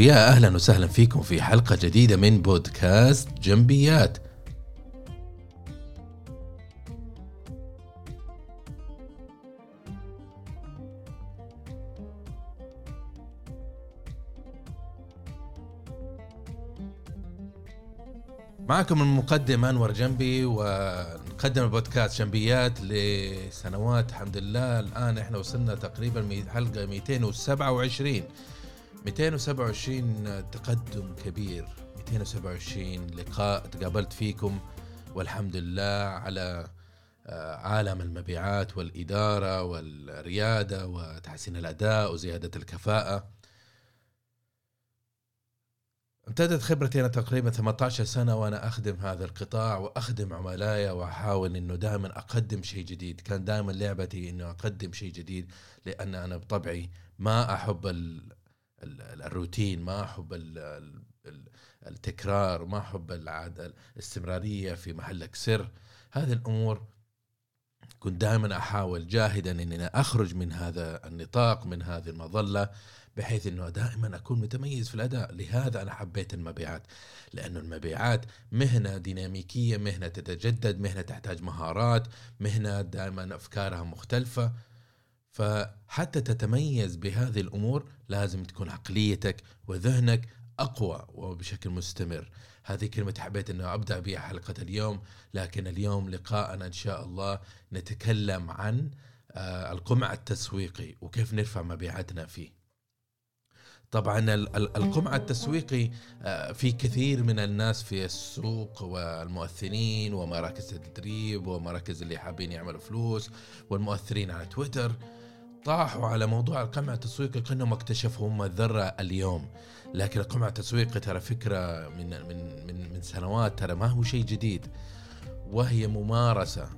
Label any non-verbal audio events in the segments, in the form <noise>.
ويا أهلا وسهلا فيكم في حلقة جديدة من بودكاست جنبيات. معكم المقدم أنور جنبي ونقدم البودكاست جنبيات لسنوات الحمد لله. الآن إحنا وصلنا تقريبا حلقة 227 227 تقدم كبير. 227 لقاء تقابلت فيكم والحمد لله على آه، عالم المبيعات والإدارة والريادة وتحسين الأداء وزيادة الكفاءة. امتدت خبرتي أنا تقريبا 18 سنة وأنا أخدم هذا القطاع وأخدم عملائي وأحاول أنه دائما أقدم شيء جديد. كان دائما لعبتي أنه أقدم شيء جديد لأن أنا بطبعي ما أحب الروتين ما أحب التكرار ما أحب الاستمرارية في محلك سر هذه الأمور كنت دائما أحاول جاهدا إني أخرج من هذا النطاق من هذه المظلة بحيث إنه دائما أكون متميز في الأداء. لهذا أنا حبيت المبيعات لأنه المبيعات مهنة ديناميكية مهنة تتجدد مهنة تحتاج مهارات مهنة دائما أفكارها مختلفة. فحتى تتميز بهذه الأمور لازم تكون عقليتك وذهنك أقوى وبشكل مستمر. هذه كلمة حبيت أنه أبدأ بها حلقة اليوم لكن اليوم لقاءنا إن شاء الله نتكلم عن آه، القمع التسويقي وكيف نرفع مبيعاتنا فيه. طبعا القمع التسويقي آه، في كثير من الناس في السوق والمؤثرين ومراكز التدريب ومراكز اللي حابين يعملوا فلوس والمؤثرين على تويتر. طاحوا على موضوع القمع التسويقي كانهم اكتشفوا هم الذرة اليوم. لكن القمع التسويقي ترى فكرة من من من من سنوات ترى ما هو شيء جديد. وهي ممارسة.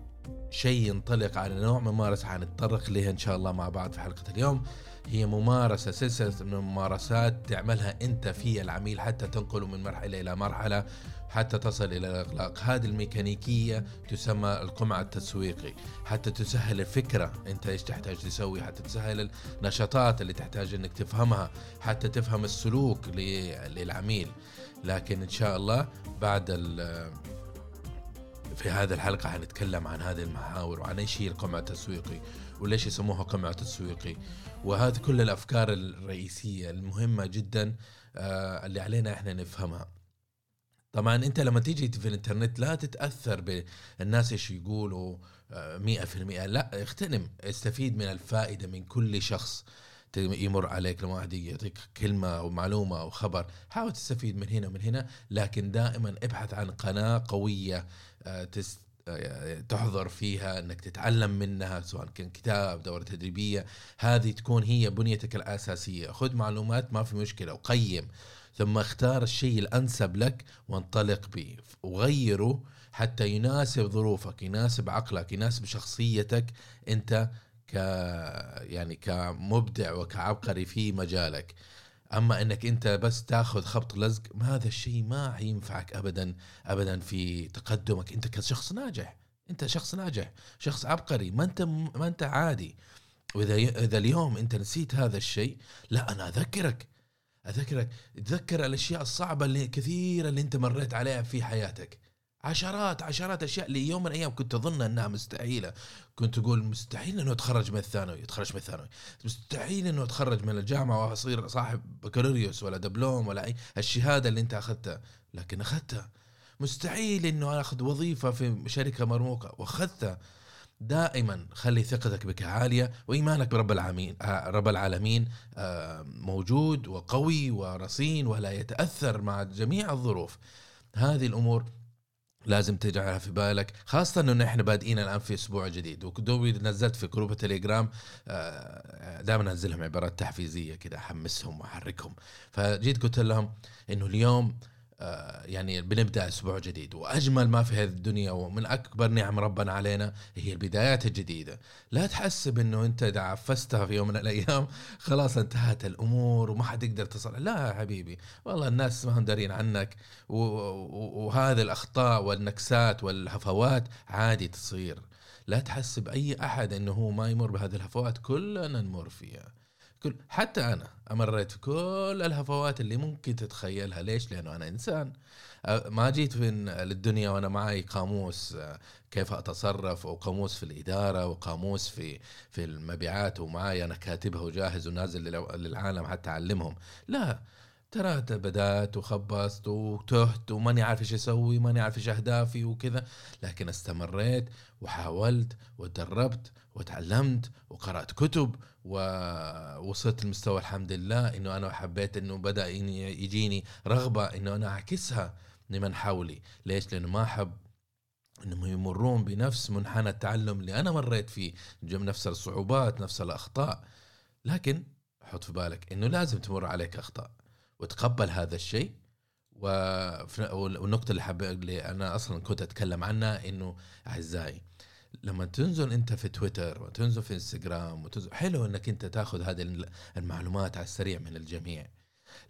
شيء ينطلق على نوع ممارسة حنتطرق لها إن شاء الله مع بعض في حلقة اليوم. هي ممارسة سلسلة من الممارسات تعملها أنت في العميل حتى تنقله من مرحلة إلى مرحلة. حتى تصل إلى الاغلاق هذه الميكانيكية تسمى القمع التسويقي. حتى تسهل الفكرة. أنت إيش تحتاج تسوي؟ حتى تسهل النشاطات اللي تحتاج إنك تفهمها. حتى تفهم السلوك للعميل. لكن إن شاء الله بعد في هذه الحلقة حنتكلم عن هذه المحاور وعن إيش هي القمع التسويقي وليش يسموها قمع تسويقي. وهذه كل الأفكار الرئيسية المهمة جدا آه، اللي علينا إحنا نفهمها. طبعا أنت لما تيجي في الإنترنت لا تتأثر بالناس إيش يقولوا 100% آه، لا اغتنم استفيد من الفائدة من كل شخص يمر عليك لما واحد يعطيك كلمة أو معلومة أو خبر حاول تستفيد من هنا ومن هنا لكن دائما ابحث عن قناة قوية آه، تحضر فيها إنك تتعلم منها سواء كان كتاب دورة تدريبية. هذه تكون هي بنيتك الأساسية. خذ معلومات ما في مشكلة وقيم. ثم اختار الشيء الأنسب لك وانطلق به. وغيره حتى يناسب ظروفك يناسب عقلك يناسب شخصيتك أنت ك يعني كمبدع وكعبقري في مجالك. أما أنك أنت بس تأخذ خبط لزق ما هذا الشيء ما حينفعك ابدا ابدا في تقدمك. أنت كشخص ناجح أنت شخص ناجح شخص عبقري. ما أنت ما أنت عادي. وإذا إذا اليوم أنت نسيت هذا الشيء لا أنا أذكرك. أذكرك تذكر الأشياء الصعبة اللي كثيرة اللي أنت مريت عليها في حياتك. عشرات عشرات أشياء اللي يوم من الأيام كنت أظن أنها مستحيلة. كنت أقول مستحيل إنه أتخرج من الثانوي أتخرج من الثانوي. مستحيل إنه أتخرج من الجامعة وأصير صاحب بكالوريوس ولا دبلوم ولا أي الشهادة اللي أنت أخذتها لكن أخذتها. مستحيل إنه أخذ وظيفة في شركة مرموقة وأخذتها. دائما خلي ثقتك بك عالية وإيمانك برب العالمين رب العالمين آه، موجود وقوي ورصين ولا يتأثر مع جميع الظروف. هذه الأمور لازم تجعلها في بالك خاصة إنه إحنا بادئين الآن في أسبوع جديد. ودوبي نزلت في جروب التليجرام آه، دائما أنزلهم عبارات تحفيزية كده أحمسهم وأحركهم. فجيت قلت لهم إنه اليوم آه، يعني بنبدأ أسبوع جديد. وأجمل ما في هذه الدنيا ومن أكبر نعم ربنا علينا هي البدايات الجديدة. لا تحسب إنه أنت إذا عفستها في يوم من الأيام <laughs> خلاص انتهت الأمور وما حد يقدر تصل لا يا حبيبي والله الناس ما هم دارين عنك. وهذه الأخطاء والنكسات والهفوات عادي تصير. لا تحسب أي أحد إنه هو ما يمر بهذه الهفوات كلنا نمر فيها. كل حتى أنا أمريت في كل الهفوات اللي ممكن تتخيلها. ليش؟ لأنه أنا إنسان. ما جيت من للدنيا وأنا معي قاموس كيف أتصرف وقاموس في الإدارة وقاموس في في المبيعات ومعي أنا كاتبها وجاهز ونازل للعالم حتى أعلمهم. لا ترى بدأت وخبصت وتهت وماني عارف إيش أسوي ماني عارف إيش أهدافي وكذا. لكن استمريت وحاولت وتدربت وتعلمت وقرأت كتب ووصلت لمستوى الحمد لله. إنه أنا حبيت إنه بدأ يجيني رغبة إنه أنا أعكسها لمن حولي. ليش؟ لأنه ما أحب إنهم يمرون بنفس منحنى التعلم اللي أنا مريت فيه. نفس الصعوبات نفس الأخطاء. لكن حط في بالك إنه لازم تمر عليك أخطاء وتقبل هذا الشيء. والنقطة اللي حابب اللي أنا أصلا كنت أتكلم عنها إنه أعزائي لما تنزل أنت في تويتر وتنزل في انستغرام وتنزل حلو إنك أنت تاخذ هذه المعلومات على السريع من الجميع.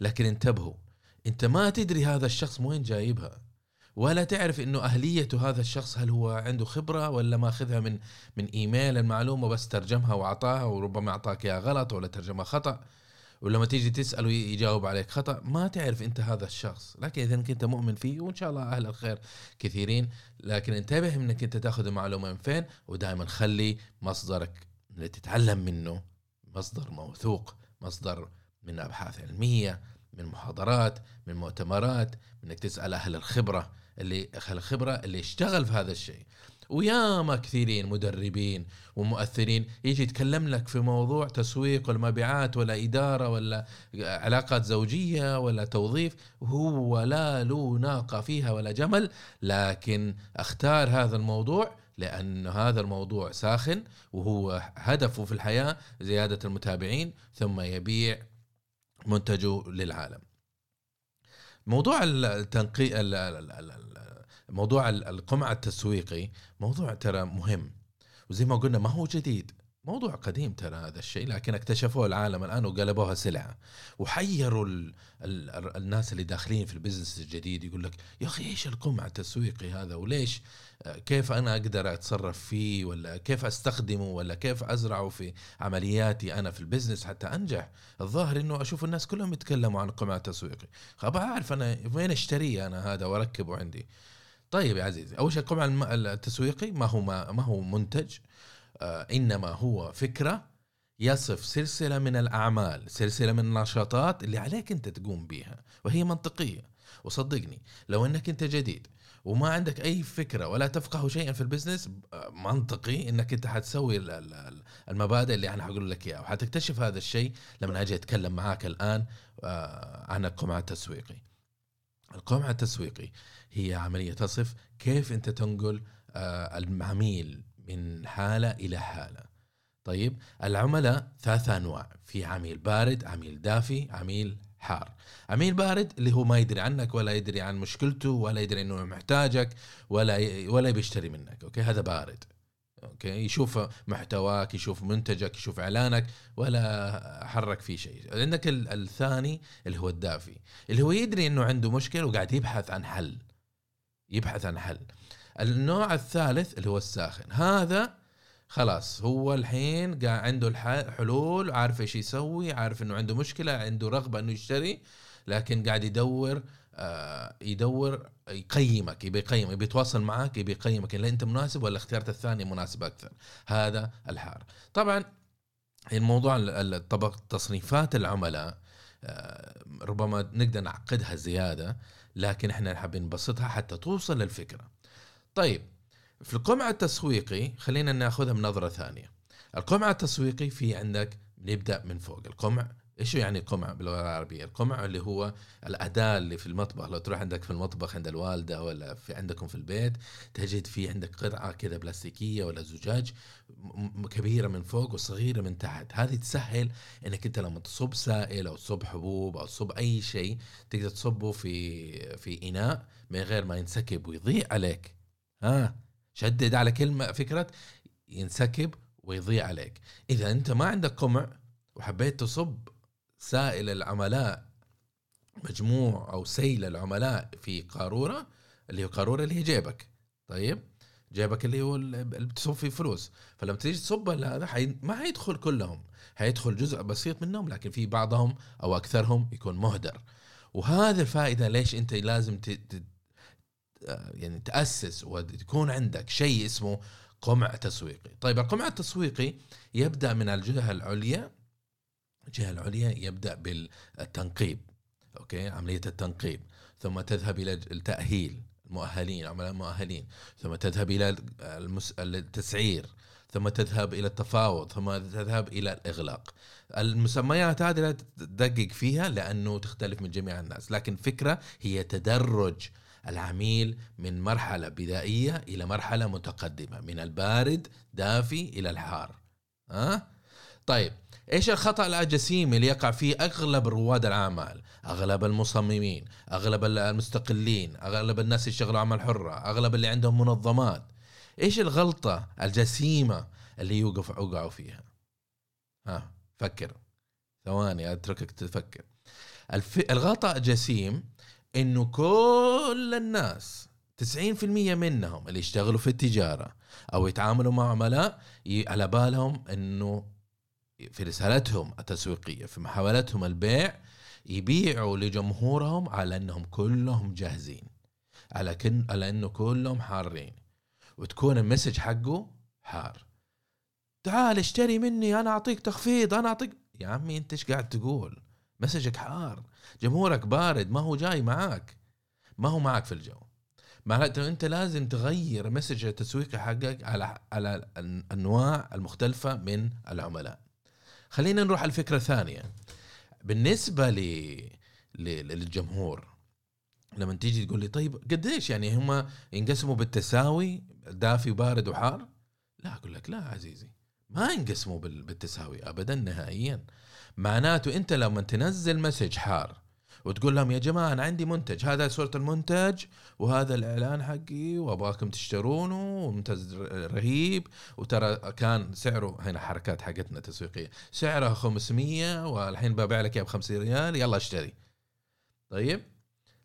لكن انتبهوا أنت ما تدري هذا الشخص وين جايبها. ولا تعرف انه اهليته هذا الشخص هل هو عنده خبرة ولا ماخذها من من إيميل المعلومة بس ترجمها وأعطاها وربما أعطاك إياها غلط ولا ترجمها خطأ. ولما تيجي تسأله يجاوب عليك خطأ ما تعرف أنت هذا الشخص. لكن إذا أنت مؤمن فيه وإن شاء الله أهل الخير كثيرين. لكن انتبه إنك أنت تأخذ المعلومه من فين ودائما خلي مصدرك اللي تتعلم منه مصدر موثوق مصدر من أبحاث علمية من محاضرات من مؤتمرات إنك تسأل أهل الخبرة اللي أهل الخبرة اللي اشتغل في هذا الشيء. وياما كثيرين مدربين ومؤثرين. يجي يتكلم لك في موضوع تسويق والمبيعات ولا إدارة ولا علاقات زوجية ولا توظيف وهو لا له ناقة فيها ولا جمل. لكن أختار هذا الموضوع لأن هذا الموضوع ساخن وهو هدفه في الحياة زيادة المتابعين ثم يبيع منتجه للعالم. موضوع التنقية موضوع القمع التسويقي موضوع ترى مهم. وزي ما قلنا ما هو جديد. موضوع قديم ترى هذا الشيء لكن اكتشفوه العالم الآن وقلبوها سلعة. وحيروا ال ال الناس اللي داخلين في البزنس الجديد يقول لك يا أخي إيش القمع التسويقي هذا؟ وليش؟ كيف أنا أقدر أتصرف فيه؟ ولا كيف أستخدمه؟ ولا كيف ازرعه في عملياتي أنا في البزنس حتى أنجح؟ الظاهر إنه أشوف الناس كلهم يتكلموا عن القمع التسويقي أبغى أعرف أنا وين اشتريه أنا هذا وأركبه عندي. طيب يا عزيزي أول شيء القمع التسويقي ما هو ما, ما هو منتج؟ آه إنما هو فكرة يصف سلسلة من الأعمال سلسلة من النشاطات اللي عليك أنت تقوم بها وهي منطقية. وصدقني لو إنك أنت جديد وما عندك أي فكرة ولا تفقه شيئا في البزنس آه، منطقي إنك أنت حتسوي المبادئ اللي أنا حقول لك إياها وحتكتشف هذا الشيء لما أجي أتكلم معاك الآن آه، عن القمع التسويقي القمع التسويقي هي عملية تصف كيف أنت تنقل آه، العميل من حالة إلى حالة. طيب العملاء ثلاث أنواع في عميل بارد عميل دافي عميل حار. عميل بارد اللي هو ما يدري عنك ولا يدري عن مشكلته ولا يدري إنه محتاجك ولا ولا بيشتري منك أوكي؟ هذا بارد. أوكي؟ يشوف محتواك يشوف منتجك يشوف إعلانك ولا حرك فيه شيء. عندك الثاني اللي هو الدافي اللي هو يدري إنه عنده مشكلة وقاعد يبحث عن حل. يبحث عن حل. النوع الثالث اللي هو الساخن. هذا خلاص هو الحين قاعد عنده الحلول عارف إيش يسوي عارف إنه عنده مشكلة عنده رغبة إنه يشتري لكن قاعد يدور آه يدور يقيمك يبي يقيم يبي يتواصل معك يبي يقيمك. هل أنت مناسب ولا اختيارات الثانية مناسبه أكثر؟ هذا الحار. طبعا الموضوع الطبق تصنيفات العملاء آه ربما نقدر نعقدها زيادة لكن إحنا حابين نبسطها حتى توصل للفكرة. طيب في القمع التسويقي خلينا ناخذها بنظرة ثانية. القمع التسويقي في عندك نبدا من فوق. القمع إيش يعني قمع باللغة العربية؟ القمع اللي هو الأداة اللي في المطبخ لو تروح عندك في المطبخ عند الوالدة ولا في عندكم في البيت تجد في عندك قطعة كذا بلاستيكية ولا زجاج كبيرة من فوق وصغيرة من تحت، هذه تسهل إنك أنت لما تصب سائل أو تصب حبوب أو تصب أي شيء تقدر تصبه في في إناء من غير ما ينسكب ويضيع عليك. ها شدد على كلمة فكرة ينسكب ويضيع عليك. إذا أنت ما عندك قمع وحبيت تصب سائل العملاء مجموع أو سيل العملاء في قارورة اللي هو قارورة اللي هي جيبك. طيب؟ جيبك اللي هو اللي بتصب فيه فلوس. فلما تيجي تصب هذا حي... ما حيدخل كلهم. حيدخل جزء بسيط منهم لكن في بعضهم أو أكثرهم يكون مهدر. وهذا الفائدة ليش أنت لازم ت... ت... يعني تأسس وتكون عندك شيء اسمه قمع تسويقي. طيب القمع التسويقي يبدأ من الجهة العليا الجهة العليا يبدأ بالتنقيب أوكي؟ عملية التنقيب. ثم تذهب إلى التأهيل المؤهلين عملاء المؤهلين. ثم تذهب إلى المس... التسعير. ثم تذهب إلى التفاوض. ثم تذهب إلى الإغلاق. المسميات هذه لا تدقق فيها لأنه تختلف من جميع الناس لكن فكرة هي تدرج العميل من مرحلة بدائية إلى مرحلة متقدمة من البارد دافي إلى الحار. ها أه؟ طيب إيش الخطأ الجسيم اللي يقع فيه أغلب رواد الأعمال؟ أغلب المصممين أغلب المستقلين أغلب الناس اللي يشتغلوا عمل حرة أغلب اللي عندهم منظمات. إيش الغلطة الجسيمة اللي يوقف وقعوا فيها؟ ها فكر. ثواني أتركك تفكر. الف... الغلطة الجسيم إنه كل الناس 90% منهم اللي يشتغلوا في التجارة أو يتعاملوا مع عملاء على بالهم إنه في رسالتهم التسويقية في محاولتهم البيع يبيعوا لجمهورهم على أنهم كلهم جاهزين على كن على أنه كلهم حارين. وتكون المسج حقه حار. تعال اشتري مني أنا أعطيك تخفيض أنا اعطيك يا عمي أنت إيش قاعد تقول؟ مسجك حار. جمهورك بارد ما هو جاي معاك. ما هو معك في الجو. معناته أنت لازم تغير مسج التسويقي حقك على على الأنواع المختلفة من العملاء. خلينا نروح على الفكرة الثانية. بالنسبة ل... للجمهور لما تيجي تقول لي طيب قديش يعني هم ينقسموا بالتساوي دافي وبارد وحار؟ لا أقول لك لا عزيزي ما ينقسموا بالتساوي ابدا نهائيا. معناته أنت لما تنزل مسج حار وتقول لهم يا جماعة أنا عندي منتج هذا صورة المنتج وهذا الإعلان حقي وأبغاكم تشترونه ومنتج رهيب وترى كان سعره هنا حركات حقتنا تسويقية سعره 500 والحين ببيع لك إياه ب 50 ريال يلا اشتري طيب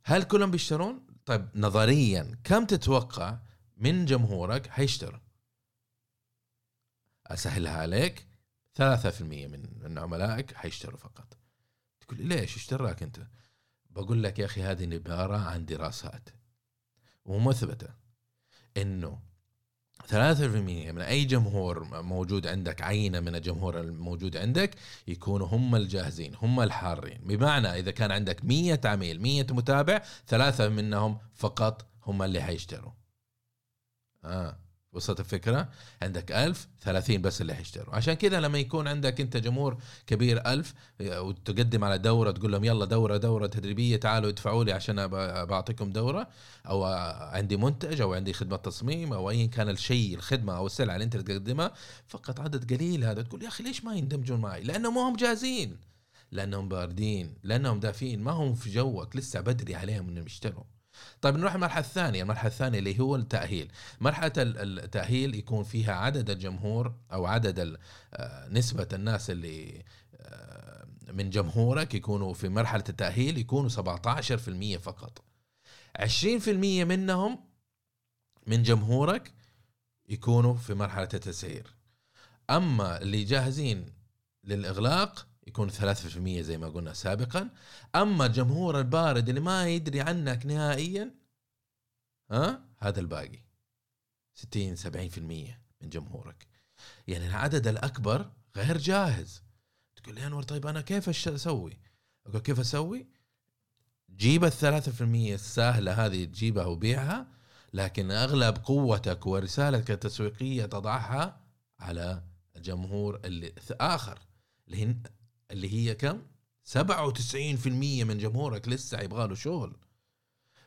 هل كلهم بيشترون؟ طيب نظريا كم تتوقع من جمهورك حيشتروا؟ أسهلها عليك 3% من من عملائك حيشتروا فقط تقول لي ليش اشتراك أنت؟ بقول لك يا أخي هذه عباره عن دراسات ومثبته إنه 3% من أي جمهور موجود عندك عينة من الجمهور الموجود عندك يكونوا هم الجاهزين هم الحارين. بمعنى إذا كان عندك 100 عميل 100 متابع ثلاثة منهم فقط هم اللي حيشتروا. آه. وصلت الفكرة عندك ألف ثلاثين بس اللي حيشتروا. عشان كذا لما يكون عندك أنت جمهور كبير ألف وتقدم على دورة تقول لهم يلا دورة دورة تدريبية تعالوا ادفعوا لي عشان بعطيكم دورة أو عندي منتج أو عندي خدمة تصميم أو أيا كان الشيء الخدمة أو السلعة اللي أنت تقدمها فقط عدد قليل هذا. تقول يا أخي ليش ما يندمجون معي؟ لأنهم ما هم جاهزين لأنهم باردين لأنهم دافين ما هم في جوك لسه بدري عليهم أنهم يشتروا. طيب نروح المرحلة الثانية المرحلة الثانية اللي هو التأهيل. مرحلة التأهيل يكون فيها عدد الجمهور أو عدد آه، نسبة الناس اللي آه، من جمهورك يكونوا في مرحلة التأهيل يكونوا 17% فقط. 20% منهم من جمهورك يكونوا في مرحلة التسعير. أما اللي جاهزين للإغلاق يكون 3% زي ما قلنا سابقا أما الجمهور البارد اللي ما يدري عنك نهائيا ها هذا الباقي 60 70% من جمهورك يعني العدد الأكبر غير جاهز تقول لي أنور طيب أنا كيف أسوي؟ أقول كيف أسوي؟ جيب الثلاثة في المية السهلة هذه تجيبها وبيعها لكن أغلب قوتك ورسالتك التسويقية تضعها على الجمهور اللي آخر اللي هي كم؟ 97% من جمهورك لسه يبغى له شغل.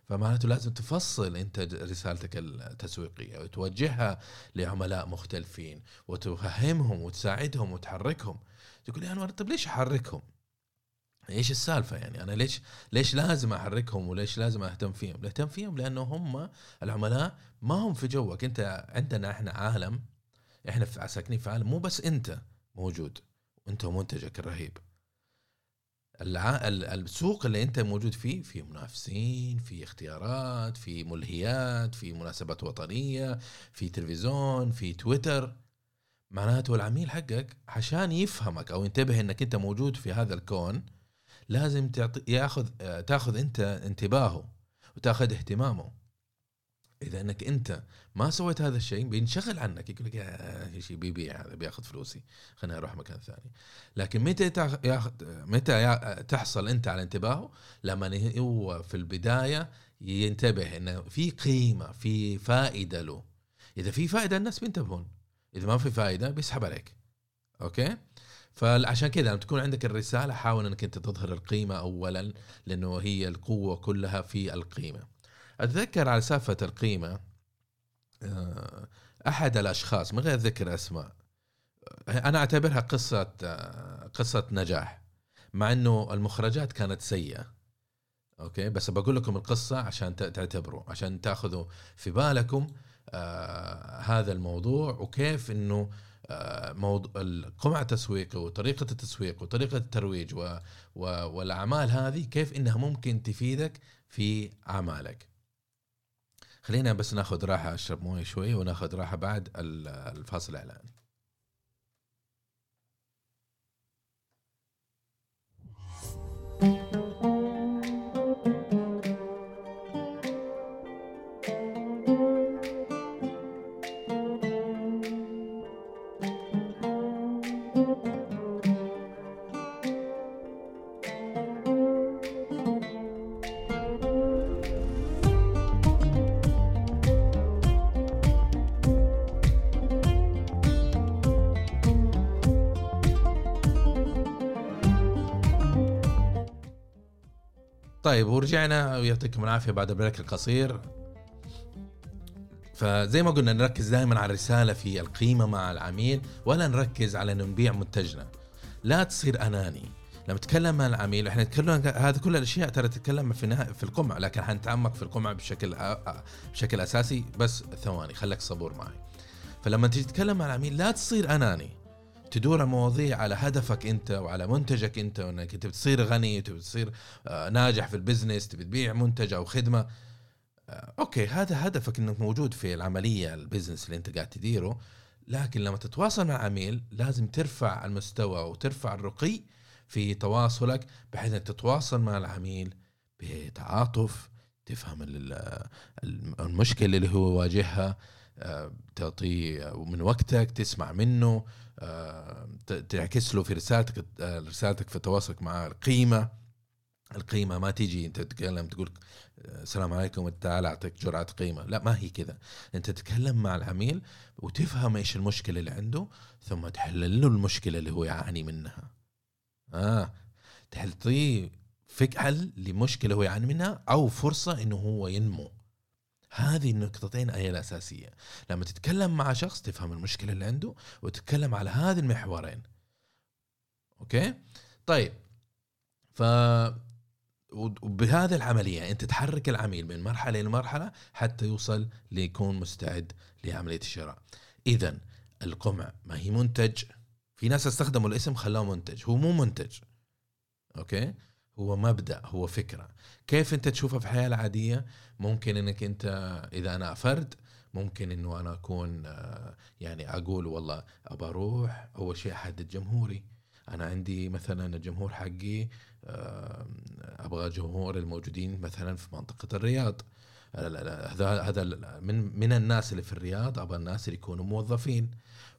فمعناته لازم تفصل انت رسالتك التسويقية وتوجهها لعملاء مختلفين وتفهمهم وتساعدهم وتحركهم. تقول يا أنور طيب ليش أحركهم؟ إيش السالفة يعني؟ أنا ليش ليش لازم أحركهم وليش لازم أهتم فيهم؟ اهتم فيهم لأنه هم العملاء ما هم في جوك. أنت عندنا إحنا عالم إحنا ساكنين في عالم مو بس أنت موجود. أنت ومنتجك الرهيب. السوق اللي أنت موجود فيه في منافسين في اختيارات في ملهيات في مناسبات وطنية في تلفزيون في تويتر معناته العميل حقك عشان يفهمك أو ينتبه إنك أنت موجود في هذا الكون لازم تعطي ياخذ تاخذ أنت انتباهه وتاخذ اهتمامه إذا إنك أنت ما سويت هذا الشيء بينشغل عنك يقول لك يا شيء بيبيع هذا بياخذ فلوسي خليني أروح مكان ثاني. لكن متى ياخذ متى تحصل أنت على انتباهه؟ لما هو في البداية ينتبه انه في قيمة في فائدة له. إذا في فائدة الناس بينتبهون. إذا ما في فائدة بيسحب عليك. أوكي؟ فعشان كذا لما تكون عندك الرسالة حاول إنك أنت تظهر القيمة اولا لأنه هي القوة كلها في القيمة. أتذكر على سالفه القيمة آه، أحد الأشخاص من غير ذكر أسماء أنا أعتبرها قصة آه، قصة نجاح مع إنه المخرجات كانت سيئة أوكي بس بقول لكم القصة عشان تعتبروا عشان تاخذوا في بالكم آه هذا الموضوع وكيف إنه آه موضوع القمع التسويقي وطريقة التسويق وطريقة الترويج و و والأعمال هذه كيف إنها ممكن تفيدك في أعمالك. خلينا بس ناخذ راحة أشرب موية شوي وناخذ راحة بعد الفاصل الاعلاني. طيب ورجعنا ويعطيكم العافية بعد البريك القصير. فزي ما قلنا نركز دائما على الرسالة في القيمة مع العميل ولا نركز على إنه نبيع منتجنا. لا تصير أناني. لما تتكلم مع العميل إحنا نتكلم هذه كل الأشياء ترى تتكلم في في القمع لكن حنتعمق في القمع بشكل بشكل أساسي. بس ثواني خليك صبور معي. فلما تيجي تتكلم مع العميل لا تصير أناني. تدور المواضيع على هدفك انت وعلى منتجك انت وانك انت بتصير غني تبي تصير آه، ناجح في ال business تبي تبيع منتج أو خدمة. آه، okay هذا هدفك إنك موجود في العملية ال business اللي أنت قاعد تديره. لكن لما تتواصل مع عميل لازم ترفع المستوى وترفع الرقي في تواصلك بحيث إنك تتواصل مع العميل بتعاطف تفهم المشكلة اللي هو يواجهها آه، تعطيه من وقتك تسمع منه تعكس له في رسالتك آه، رسالتك في تواصلك مع القيمة. القيمة ما تيجي انت تتكلم تقول السلام عليكم تعال اعطيك جرعة قيمة. لا ما هي كذا. انت تتكلم مع العميل وتفهم إيش المشكلة اللي عنده ثم تحل له المشكلة اللي هو يعاني منها. آه تعطيه فك حل لمشكلة هو يعاني منها أو فرصة إنه هو ينمو. هذه النقطتين هي الأساسية. لما تتكلم مع شخص تفهم المشكلة اللي عنده وتتكلم على هذه المحورين. okay؟ طيب. ف وبهذه العملية أنت تحرك العميل من مرحلة إلى مرحلة حتى يوصل ليكون مستعد لعملية الشراء. إذا القمع ما هي منتج. في ناس استخدموا الاسم خلاه منتج. هو مو منتج. okay؟ هو مبدأ هو فكرة. كيف أنت تشوفها في الحياة العادية؟ ممكن إنك أنت إذا أنا فرد ممكن إنه أنا أكون آه، يعني أقول والله أبى أروح أول شيء أحدد جمهوري. أنا عندي مثلا الجمهور حقي آه، أبغى جمهور الموجودين مثلا في منطقة الرياض. هذا هذا من من الناس اللي في الرياض أبغى الناس اللي يكونوا موظفين.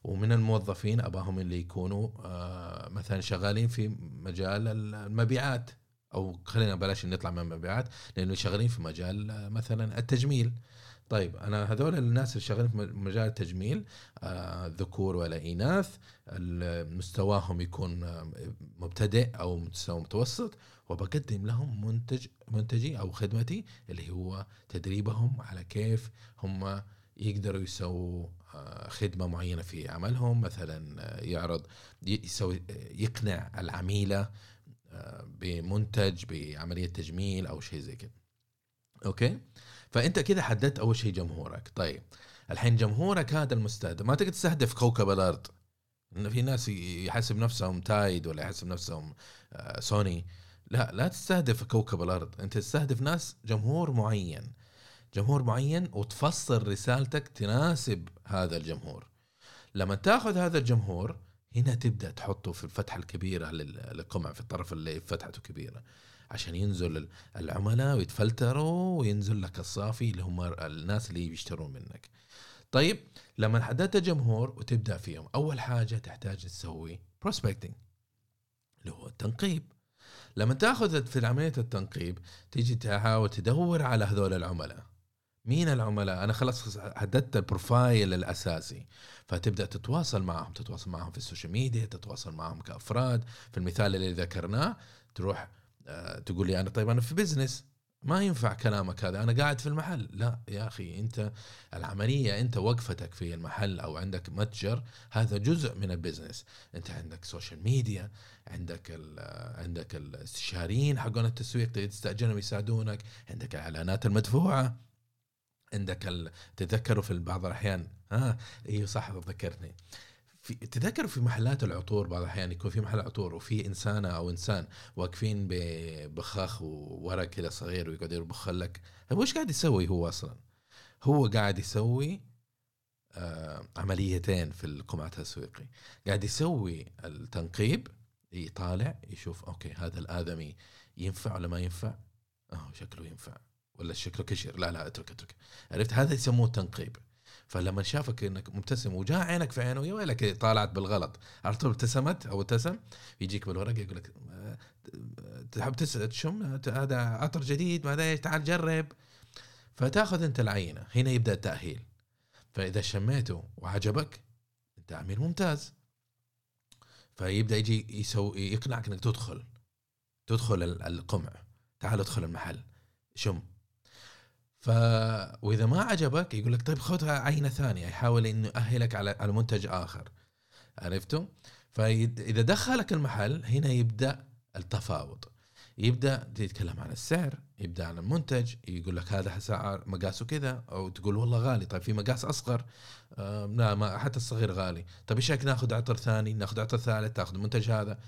ومن الموظفين اباهم اللي يكونوا آه، مثلا شغالين في مجال المبيعات. أو خلينا بلاش نطلع من المبيعات لأنه شغالين في مجال مثلا التجميل. طيب أنا هذول الناس اللي شغالين في مجال التجميل آه ذكور ولا إناث مستواهم يكون مبتدئ أو مستوى متوسط وبقدم لهم منتج منتجي أو خدمتي اللي هو تدريبهم على كيف هم يقدروا يسووا آه، خدمة معينة في عملهم. مثلا آه، يعرض يسوي يقنع العميلة بمنتج بعملية تجميل أو شيء زي كده. okay؟ فأنت كده حددت أول شيء جمهورك. طيب الحين جمهورك هذا المستهدف ما تقدر تستهدف كوكب الأرض. انه في ناس يحسب نفسهم تايد ولا يحسب نفسهم آه، سوني. لا لا تستهدف كوكب الأرض. أنت تستهدف ناس جمهور معين. جمهور معين وتفصل رسالتك تناسب هذا الجمهور. لما تاخذ هذا الجمهور هنا تبدأ تحطه في الفتحة الكبيرة للقمع في الطرف اللي فتحته كبيرة عشان ينزل العملاء ويتفلتروا وينزل لك الصافي اللي هم الناس اللي بيشترون منك. طيب لما حددت جمهور وتبدأ فيهم أول حاجة تحتاج تسوي بروسبكتنج اللي هو التنقيب. لما تاخذ في عملية التنقيب تيجي تحاول تدور على هذول العملاء. مين العملاء؟ أنا خلاص حددت ال profile الأساسي. فتبدأ تتواصل معهم تتواصل معهم في ال social media تتواصل معهم كأفراد. في المثال اللي ذكرناه تروح آه، تقول لي أنا طيب أنا في business ما ينفع كلامك هذا. أنا قاعد في المحل. لا يا أخي أنت العملية أنت وقفتك في المحل أو عندك متجر هذا جزء من ال business أنت عندك social media عندك عندك الاستشاريين حقون التسويق تستأجرهم يساعدونك عندك الاعلانات المدفوعة. عندك ال... تذكروا في بعض الأحيان. ها آه أيوه صح ذكرتني في تذكروا في محلات العطور بعض الأحيان يكون في محل عطور وفي إنسانة أو إنسان واقفين ببخاخ وورق كذا صغير ويقعد يربخ لك. طيب وش قاعد يسوي هو أصلا؟ هو قاعد يسوي آه عمليتين في القمع التسويقي قاعد يسوي التنقيب يطالع يشوف أوكي هذا الآدمي ينفع ولا ما ينفع؟ آه شكله ينفع. ولا شكله كشر لا لا أترك أترك. عرفت؟ هذا يسموه تنقيب. فلما شافك إنك مبتسم وجاء عينك في عينه يا ويلك طالعت بالغلط على طول ابتسمت أو ابتسم يجيك بالورقة يقول لك تحب تشم هذا عطر جديد ما إيش تعال جرب. فتأخذ أنت العينة. هنا يبدأ التأهيل. فإذا شميته وعجبك أنت عميل ممتاز. فيبدأ يجي يسوي يقنعك إنك تدخل. تدخل القمع. تعال ادخل المحل. شم. ف وإذا ما عجبك يقول لك طيب خذها عينة ثانية يحاول إنه يأهلك على على منتج آخر. عرفتوا؟ فإذا دخلك المحل هنا يبدأ التفاوض. يبدأ يتكلم عن السعر يبدأ عن المنتج يقول لك هذا سعر مقاسه كذا أو تقول والله غالي طيب في مقاس أصغر لا ما حتى الصغير غالي. طيب إيش رايك ناخذ عطر ثاني ناخذ عطر ثالث تاخذ المنتج هذا.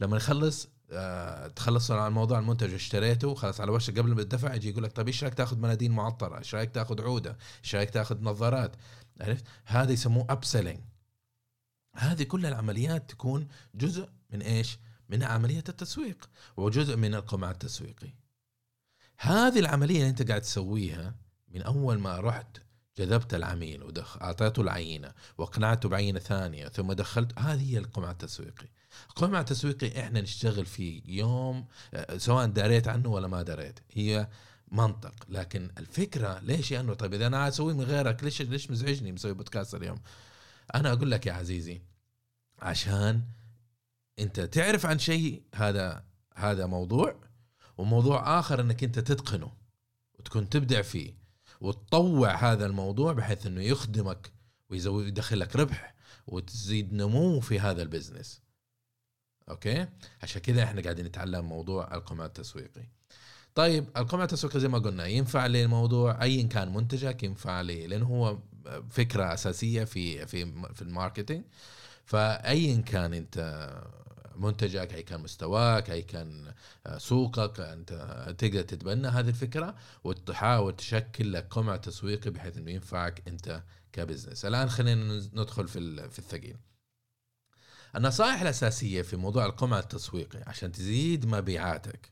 لما يخلص آه، تخلص عن موضوع المنتج واشتريته خلاص على وشك قبل ما تدفع يجي يقول لك طيب إيش رأيك تاخذ مناديل معطرة؟ إيش رأيك تاخذ عودة؟ إيش رأيك تاخذ نظارات؟ عرفت؟ هذا يسموه upselling هذه كل العمليات تكون جزء من إيش؟ من عملية التسويق وجزء من القمع التسويقي. هذه العملية اللي أنت قاعد تسويها من أول ما رحت جذبت العميل واعطيته العينة واقنعته بعينة ثانية ثم دخلت هذه هي القمع التسويقي. قمع تسويقي إحنا نشتغل فيه يوم آه، سواء دريت عنه ولا ما دريت هي منطق. لكن الفكرة ليش انه طيب إذا أنا أسوي من غيرك ليش ليش مزعجني مسوي بودكاست اليوم؟ أنا أقول لك يا عزيزي عشان أنت تعرف عن شيء هذا هذا موضوع وموضوع آخر إنك أنت تتقنه وتكون تبدع فيه. وتطوع هذا الموضوع بحيث إنه يخدمك ويزود يدخل لك ربح وتزيد نمو في هذا ال business. okay؟ عشان كذا إحنا قاعدين نتعلم موضوع القمع التسويقي. طيب القمع التسويقي زي ما قلنا ينفع للموضوع ايا كان منتجك ينفع لي لأنه هو فكرة أساسية في في في ال marketing. فايا كان أنت منتجك اي كان مستواك اي كان سوقك أنت تقدر تتبنى هذه الفكرة وتحاول تشكل لك قمع تسويقي بحيث إنه ينفعك أنت كبزنس. الآن خلينا ندخل في في الثقيل. النصائح الأساسية في موضوع القمع التسويقي عشان تزيد مبيعاتك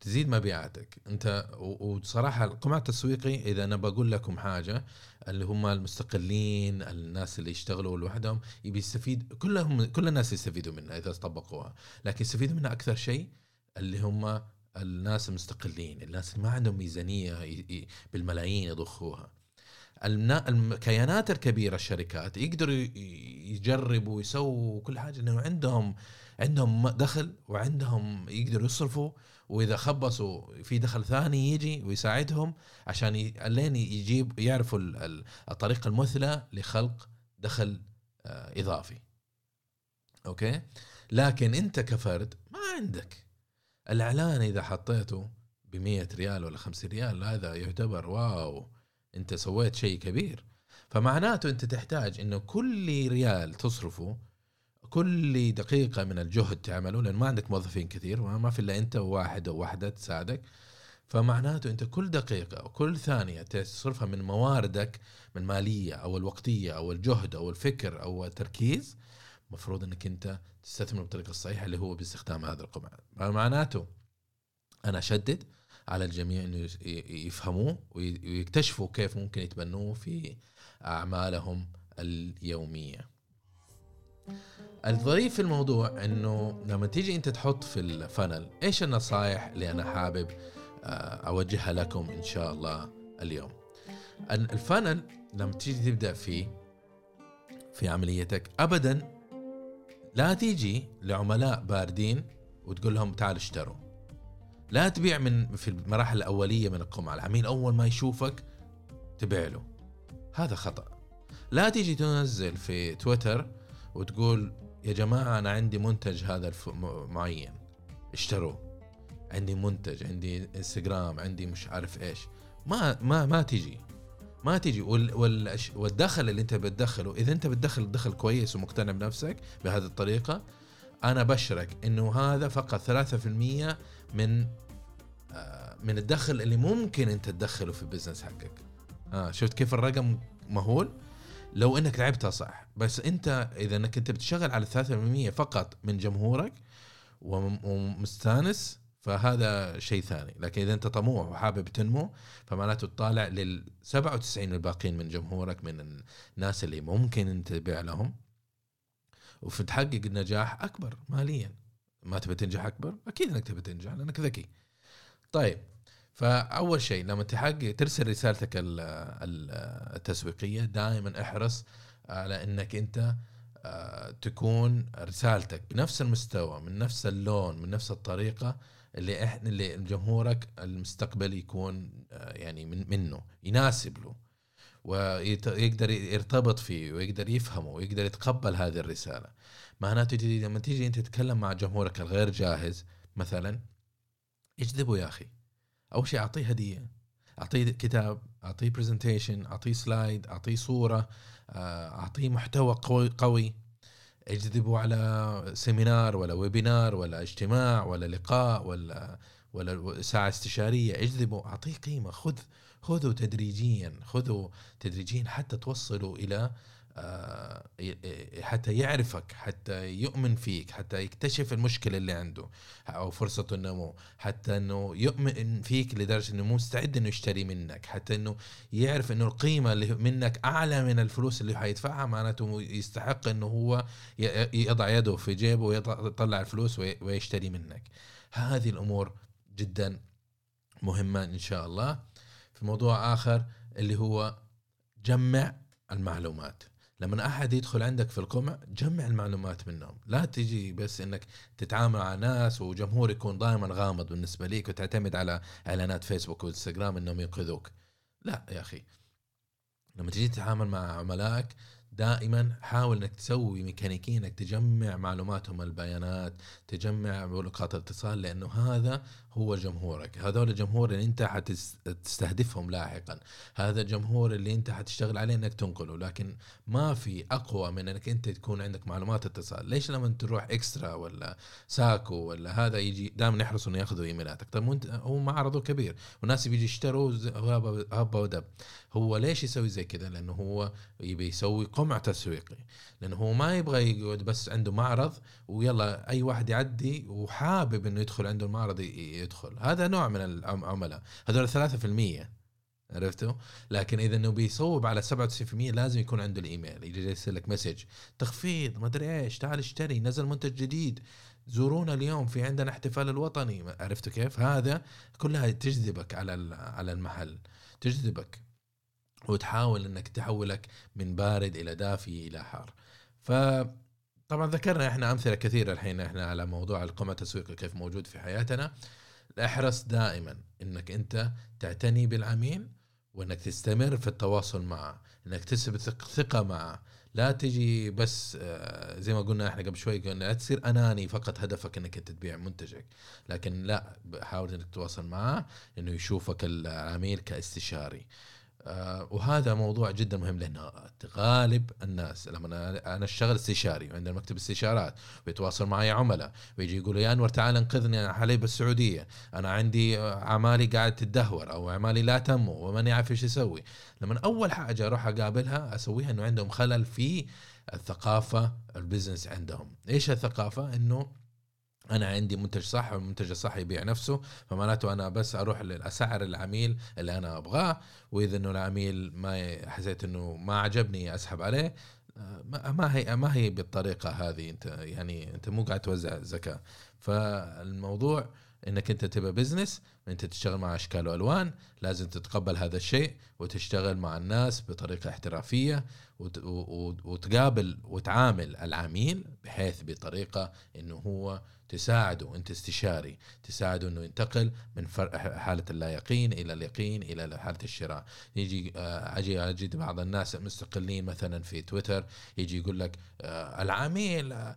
تزيد مبيعاتك. انت وصراحة القمع التسويقي إذا أنا بقول لكم حاجة اللي هم المستقلين الناس اللي يشتغلوا لوحدهم يبي يستفيد كلهم كل الناس يستفيدوا منها إذا طبقوها. لكن يستفيدوا منها أكثر شيء اللي هم الناس المستقلين الناس اللي ما عندهم ميزانية بالملايين يضخوها. الكيانات الكبيرة الشركات يقدروا يجربوا ويسووا كل حاجة إنه عندهم عندهم دخل وعندهم يقدروا يصرفوا وإذا خبصوا في دخل ثاني يجي ويساعدهم عشان لين يجيب يعرفوا الطريقة المثلى لخلق دخل آه، إضافي. okay؟ لكن أنت كفرد ما عندك. الإعلان إذا حطيته ب 100 ريال ولا 50 ريال هذا يعتبر wow أنت سويت شيء كبير. فمعناته أنت تحتاج إنه كل ريال تصرفه كل دقيقة من الجهد تعمله لأن ما عندك موظفين كثير ما في إلا أنت وواحد أو واحدة تساعدك. فمعناته أنت كل دقيقة أو كل ثانية تصرفها من مواردك من الماليه أو الوقتية أو الجهد أو الفكر أو التركيز مفروض أنك أنت تستثمر بالطريقة الصحيحة اللي هو باستخدام هذا القمع. معناته أنا أشدد على الجميع إنه يفهموه ويكتشفوا كيف ممكن يتبنوه في أعمالهم اليومية. الظريف في الموضوع إنه لما تيجي أنت تحط في الفنل إيش النصائح اللي أنا حابب آه، أوجهها لكم إن شاء الله اليوم. الفنل لما تيجي تبدأ فيه في عمليتك ابدا لا تيجي لعملاء باردين وتقول لهم تعالوا اشتروا. لا تبيع من في المراحل الأولية من القمع. العميل أول ما يشوفك تبيع له. هذا خطأ. لا تيجي تنزل في تويتر وتقول يا جماعة أنا عندي منتج هذا معين. اشتروه عندي منتج عندي إنستغرام عندي مش عارف إيش. ما ما ما تيجي. ما تيجي. وال وال والدخل اللي أنت بتدخله إذا أنت بتدخل دخل كويس ومقتنع بنفسك بهذه الطريقة أنا بشرك إنه هذا فقط 3% من آه، من الدخل اللي ممكن أنت تدخله في البزنس حقك. ها آه شفت كيف الرقم مهول؟ لو إنك لعبتها صح. بس أنت إذا إنك أنت بتشتغل على 3% فقط من جمهورك ومستانس فهذا شيء ثاني. لكن إذا أنت طموح وحابب تنمو فمعناته تطالع لل 97 الباقيين من جمهورك من الناس اللي ممكن أنت تبيع لهم. وتحقق النجاح أكبر ماليا. ما تبي تنجح أكبر؟ أكيد إنك تبي تنجح لأنك ذكي. طيب فأول شيء لما تحقق ترسل رسالتك التسويقية دائما احرص على إنك أنت آه، تكون رسالتك بنفس المستوى من نفس اللون من نفس الطريقة اللي إحنا اللي جمهورك المستقبل يكون آه، يعني من منه يناسب له ويقدر يرتبط فيه ويقدر يفهمه ويقدر يتقبل هذه الرسالة. معناته لما تيجي أنت تتكلم مع جمهورك الغير جاهز مثلا اجذبه يا أخي. أول شيء أعطيه هدية أعطيه كتاب أعطيه presentation أعطيه slide أعطيه صورة آه، أعطيه محتوى قوي قوي. اجذبوا على سيمينار ولا ويبينار ولا اجتماع ولا لقاء ولا ولا ساعة استشارية. اجذبوا أعطيه قيمة. خذ خذوا تدريجيا خذوا تدريجيا حتى توصلوا إلى حتى يعرفك حتى يؤمن فيك حتى يكتشف المشكلة اللي عنده أو فرصة النمو. حتى إنه يؤمن فيك لدرجة إنه مستعد إنه يشتري منك. حتى إنه يعرف إنه القيمة اللي منك أعلى من الفلوس اللي حيدفعها معناته يستحق إنه هو يضع يده في جيبه ويطلع الفلوس ويشتري منك. هذه الأمور جدا مهمة إن شاء الله. في موضوع آخر اللي هو جمع المعلومات. لما أحد يدخل عندك في القمع جمع المعلومات منهم. لا تجي بس إنك تتعامل مع ناس وجمهور يكون دائما غامض بالنسبة ليك وتعتمد على إعلانات فيسبوك وإنستغرام إنهم ينقذوك. لا يا أخي. لما تجي تتعامل مع عملائك دائما حاول إنك تسوي ميكانيكيا إنك تجمع معلوماتهم البيانات تجمع نقاط الاتصال لأنه هذا هو جمهورك. هذول الجمهور اللي انت حتستهدفهم لاحقا. هذا الجمهور اللي انت حتشتغل عليه انك تنقله. لكن ما في أقوى من انك انت تكون عندك معلومات اتصال. ليش لما تروح إكسترا ولا ساكو ولا هذا يجي دائما يحرصوا إنه يأخذوا إيميلاتك. طيب هو معرضه كبير. والناس بيجي يشتروا هبه ودب. هو ليش يسوي زي كذا لأنه هو يبي يسوي قمع تسويقي. لأنه هو ما يبغى يقعد بس عنده معرض ويلا أي واحد يعدي وحابب إنه يدخل عنده المعرض يدخل. هذا نوع من العملاء. هذول 3% عرفتوا؟ لكن إذا إنه بيصوب على 97% لازم يكون عنده الإيميل. يجي يرسل لك مسج. تخفيض ما أدري إيش تعال اشتري نزل منتج جديد. زورونا اليوم في عندنا احتفال الوطني. عرفتوا كيف؟ هذا كلها تجذبك على على المحل. تجذبك. وتحاول إنك تحولك من بارد إلى دافي إلى حار. ف طبعا ذكرنا إحنا أمثلة كثيرة الحين إحنا على موضوع القمع التسويقي كيف موجود في حياتنا. احرص دائما إنك أنت تعتني بالعميل وإنك تستمر في التواصل معه إنك تثبت ثقة معه. لا تجي بس آه، زي ما قلنا إحنا قبل شوي قلنا لا تصير أناني فقط هدفك إنك أنت تبيع منتجك. لكن لا حاول إنك تتواصل معه إنه يشوفك العميل كاستشاري. وهذا موضوع جدا مهم لأنه غالب الناس لما أنا أنا أشتغل استشاري وعندنا مكتب استشارات ويتواصل معي عملاء ويجي يقولوا يا أنور تعال انقذني أنا حالي بالسعودية أنا عندي أعمالي قاعد تدهور أو أعمالي لا تنمو وماني عارف إيش أسوي. لما أول حاجة أروح أقابلها أسويها إنه عندهم خلل في الثقافة ال business عندهم. إيش الثقافة؟ إنه أنا عندي منتج صح والمنتج الصح يبيع نفسه فمعناته أنا بس أروح اسعر العميل اللي أنا أبغاه وإذا إنه العميل ما حسيت إنه ما عجبني أسحب عليه ما هي ما هي بالطريقة هذه. أنت يعني أنت مو قاعد توزع زكاه فالموضوع إنك أنت تبقى business أنت تشتغل مع أشكال وألوان لازم تتقبل هذا الشيء وتشتغل مع الناس بطريقة احترافية وتقابل وتعامل العميل بحيث بطريقة إنه هو تساعده انت استشاري تساعده انه ينتقل من حالة اللا يقين إلى اليقين إلى حالة الشراء. يجي آه، أجي أجد بعض الناس المستقلين مثلا في تويتر يجي يقول لك آه، العميل آه،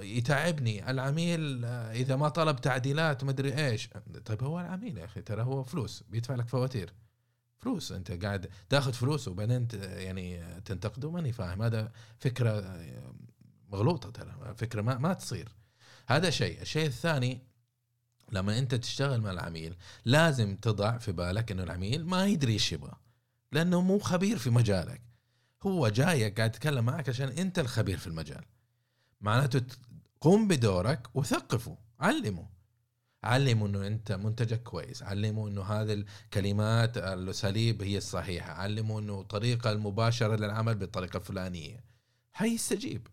يتعبني العميل إذا ما طلب تعديلات ما أدري إيش. طيب هو العميل يا أخي ترى هو فلوس بيدفع لك فواتير. فلوس أنت قاعد تاخذ فلوس وبعدين يعني تنتقده ماني فاهم. هذا فكرة مغلوطة ترى فكرة ما ما تصير. هذا شيء. الشيء الثاني لما أنت تشتغل مع العميل لازم تضع في بالك إنه العميل ما يدري إيش يبغى لأنه مو خبير في مجالك. هو جايك قاعد يتكلم معك عشان أنت الخبير في المجال. معناته قم بدورك وثقفه علمه. علمه إنه أنت منتجك كويس علمه إنه هذه الكلمات الاساليب هي الصحيحة علمه إنه الطريقة المباشرة للعمل بالطريقة الفلانية. حيستجيب.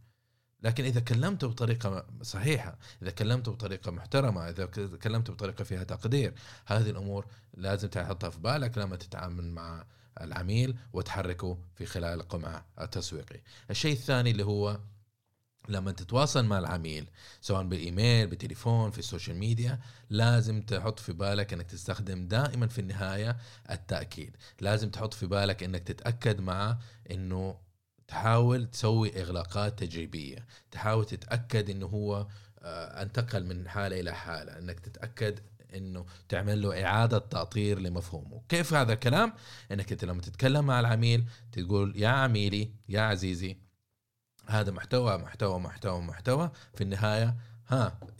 لكن إذا كلمته بطريقة صحيحة إذا كلمته بطريقة محترمة إذا كلمته بطريقة فيها تقدير هذه الأمور لازم تحطها في بالك لما تتعامل مع العميل وتحركه في خلال القمع التسويقي الشيء الثاني اللي هو لما تتواصل مع العميل سواء بالإيميل بالتليفون في ال social media لازم تحط في بالك إنك تستخدم دائما في النهاية التأكيد. لازم تحط في بالك إنك تتأكد معه إنه تحاول تسوي إغلاقات تجريبية تحاول تتأكد إنه هو آه، أنتقل من حالة إلى حالة إنك تتأكد إنه تعمل له إعادة تأطير لمفهومه. كيف هذا الكلام؟ إنك أنت لما تتكلم مع العميل تقول يا عميلي يا عزيزي هذا محتوى محتوى محتوى محتوى في النهاية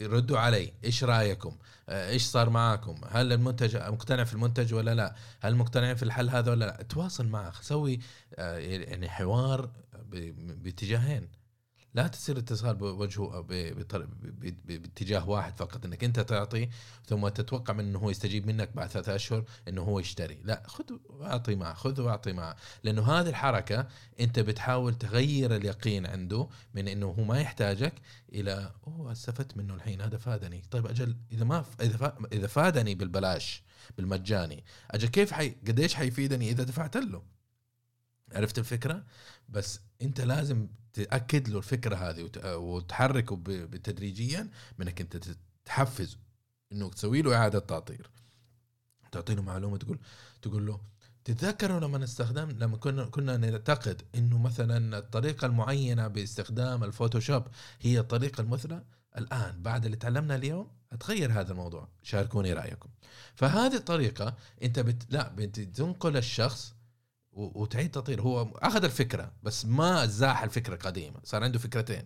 ردوا علي إيش رأيكم؟ آه، إيش صار معاكم؟ هل المنتج مقتنع في المنتج ولا لا؟ هل مقتنع في الحل هذا ولا لا؟ تواصل معه سوي آه، يعني حوار باتجاهين. لا تصير اتصال بوجهه باتجاه واحد فقط. إنك أنت تعطي ثم تتوقع من إنه هو يستجيب منك بعد ثلاثة أشهر إنه هو يشتري. لا خذ واعطي معه خذ واعطي معه. لأنه هذه الحركة أنت بتحاول تغير اليقين عنده من إنه هو ما يحتاجك إلى أوه استفدت منه الحين هذا فادني. طيب أجل إذا ما إذا فادني بالبلاش بالمجاني أجل كيف حي قديش حيفيدني إذا دفعت له؟ عرفت الفكرة؟ بس أنت لازم تأكد له الفكرة هذه وتحركه بتدريجيا منك أنت تحفز إنه تسوي له إعادة تعطير تعطي له معلومة تقول تقول له تتذكروا لما استخدم لما كنا كنا نعتقد إنه مثلا الطريقة المعينة باستخدام الفوتوشوب هي الطريقة المثلى؟ الآن بعد اللي تعلمنا اليوم تغير هذا الموضوع. شاركوني رأيكم. فهذه الطريقة أنت بت... لا بتنقل الشخص وتعيد تطوير. هو أخذ الفكرة بس ما زاح الفكرة القديمة. صار عنده فكرتين.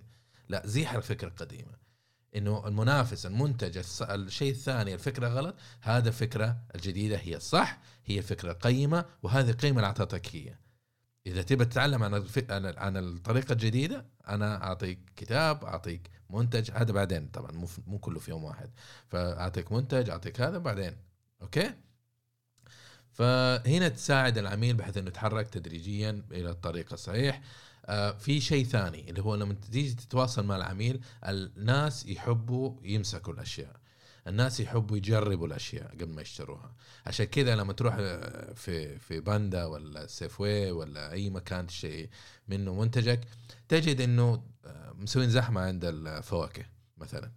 لا زيح الفكرة القديمة. إنه المنافس المنتج الشيء الثاني الفكرة غلط هذا الفكرة الجديدة هي الصح هي فكرة قيمة وهذه القيمه اللي أعطتك هي. إذا تبى تتعلم عن عن الطريقة الجديدة أنا أعطيك كتاب أعطيك منتج. هذا بعدين طبعا مو كله في يوم واحد. فأعطيك منتج أعطيك هذا بعدين. أوكي؟ فهنا تساعد العميل بحيث إنه يتحرك تدريجيا إلى الطريق الصحيح. آه في شيء ثاني اللي هو لما تيجي تتواصل مع العميل الناس يحبوا يمسكوا الأشياء. الناس يحبوا يجربوا الأشياء قبل ما يشتروها. عشان كذا لما تروح آه، في في باندا ولا سيفوي ولا أي مكان تشتري منه منتجك تجد إنه آه، مسوين زحمة عند الفواكه مثلا.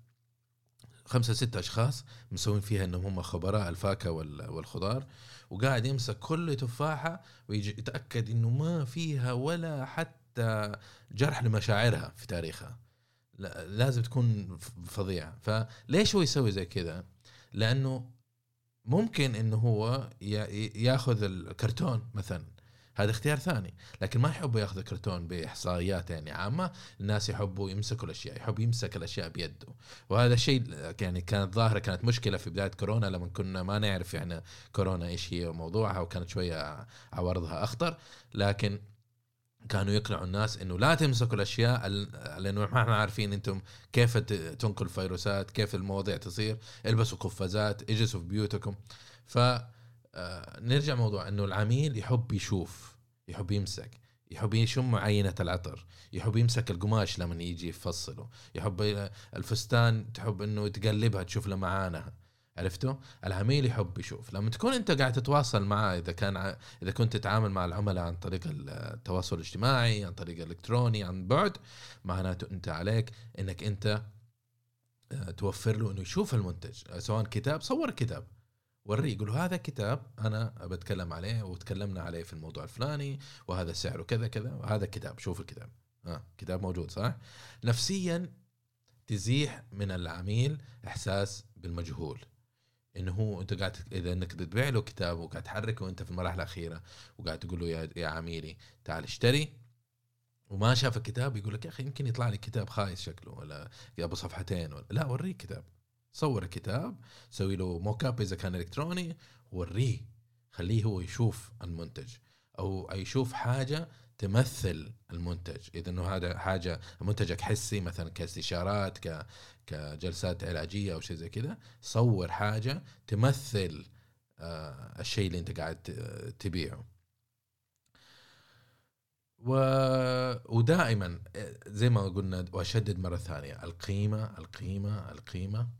خمسة ستة أشخاص مسوين فيها أنهم هم خبراء الفاكهة والخضار. وقاعد يمسك كل تفاحة ويجي يتأكد أنه ما فيها ولا حتى جرح لمشاعرها في تاريخها. لازم تكون فظيعة. فليش هو يسوي زي كذا؟ لأنه ممكن أنه هو ياخذ الكرتون مثلا. هذا اختيار ثاني. لكن ما يحبوا ياخذوا كرتون بإحصائيات يعني عامة. الناس يحبوا يمسكوا الأشياء يحب يمسك الأشياء بيده. وهذا الشيء يعني كانت ظاهرة كانت مشكلة في بداية كورونا لما كنا ما نعرف يعني كورونا إيش هي موضوعها وكانت شوية عوارضها أخطر. لكن كانوا يقنعوا الناس إنه لا تمسكوا الأشياء لأنه ما إحنا عارفين أنتم كيف تنقل الفيروسات كيف المواضيع تصير. البسوا قفازات اجلسوا في بيوتكم. ف آه، نرجع موضوع إنه العميل يحب يشوف يحب يمسك يحب يشم عينة العطر يحب يمسك القماش لما يجي يفصله يحب الفستان تحب إنه تقلبها تشوف لمعانها عرفتوا العميل يحب يشوف. لما تكون أنت قاعد تتواصل معه إذا كان إذا كنت تتعامل مع العملاء عن طريق التواصل الاجتماعي عن طريق الإلكتروني عن بعد معناته أنت عليك إنك أنت آه، توفر له إنه يشوف المنتج سواء كتاب صور كتاب. وريه يقول هذا كتاب أنا بتكلم عليه وتكلمنا عليه في الموضوع الفلاني وهذا سعره كذا كذا وهذا كتاب شوف الكتاب. آه كتاب موجود صح نفسيا تزيح من العميل إحساس بالمجهول. انه هو أنت قاعد إذا إنك تبيع له كتاب وقاعد تحركه وأنت في المراحل الأخيرة وقاعد تقول له يا يا عميلي تعال اشتري وما شاف الكتاب يقول لك يا أخي يمكن يطلع لي كتاب خايس شكله ولا أبو صفحتين ولا لا وريه كتاب. صور الكتاب سوي له موك اب إذا كان إلكتروني وريه خليه هو يشوف المنتج أو يشوف حاجة تمثل المنتج. إذا إنه هذا حاجة منتجك حسي مثلا كاستشارات ك كجلسات علاجية أو شيء زي كذا صور حاجة تمثل آه الشيء اللي أنت قاعد تبيعه. و... ودائما زي ما قلنا وأشدد مرة ثانية القيمة القيمة القيمة.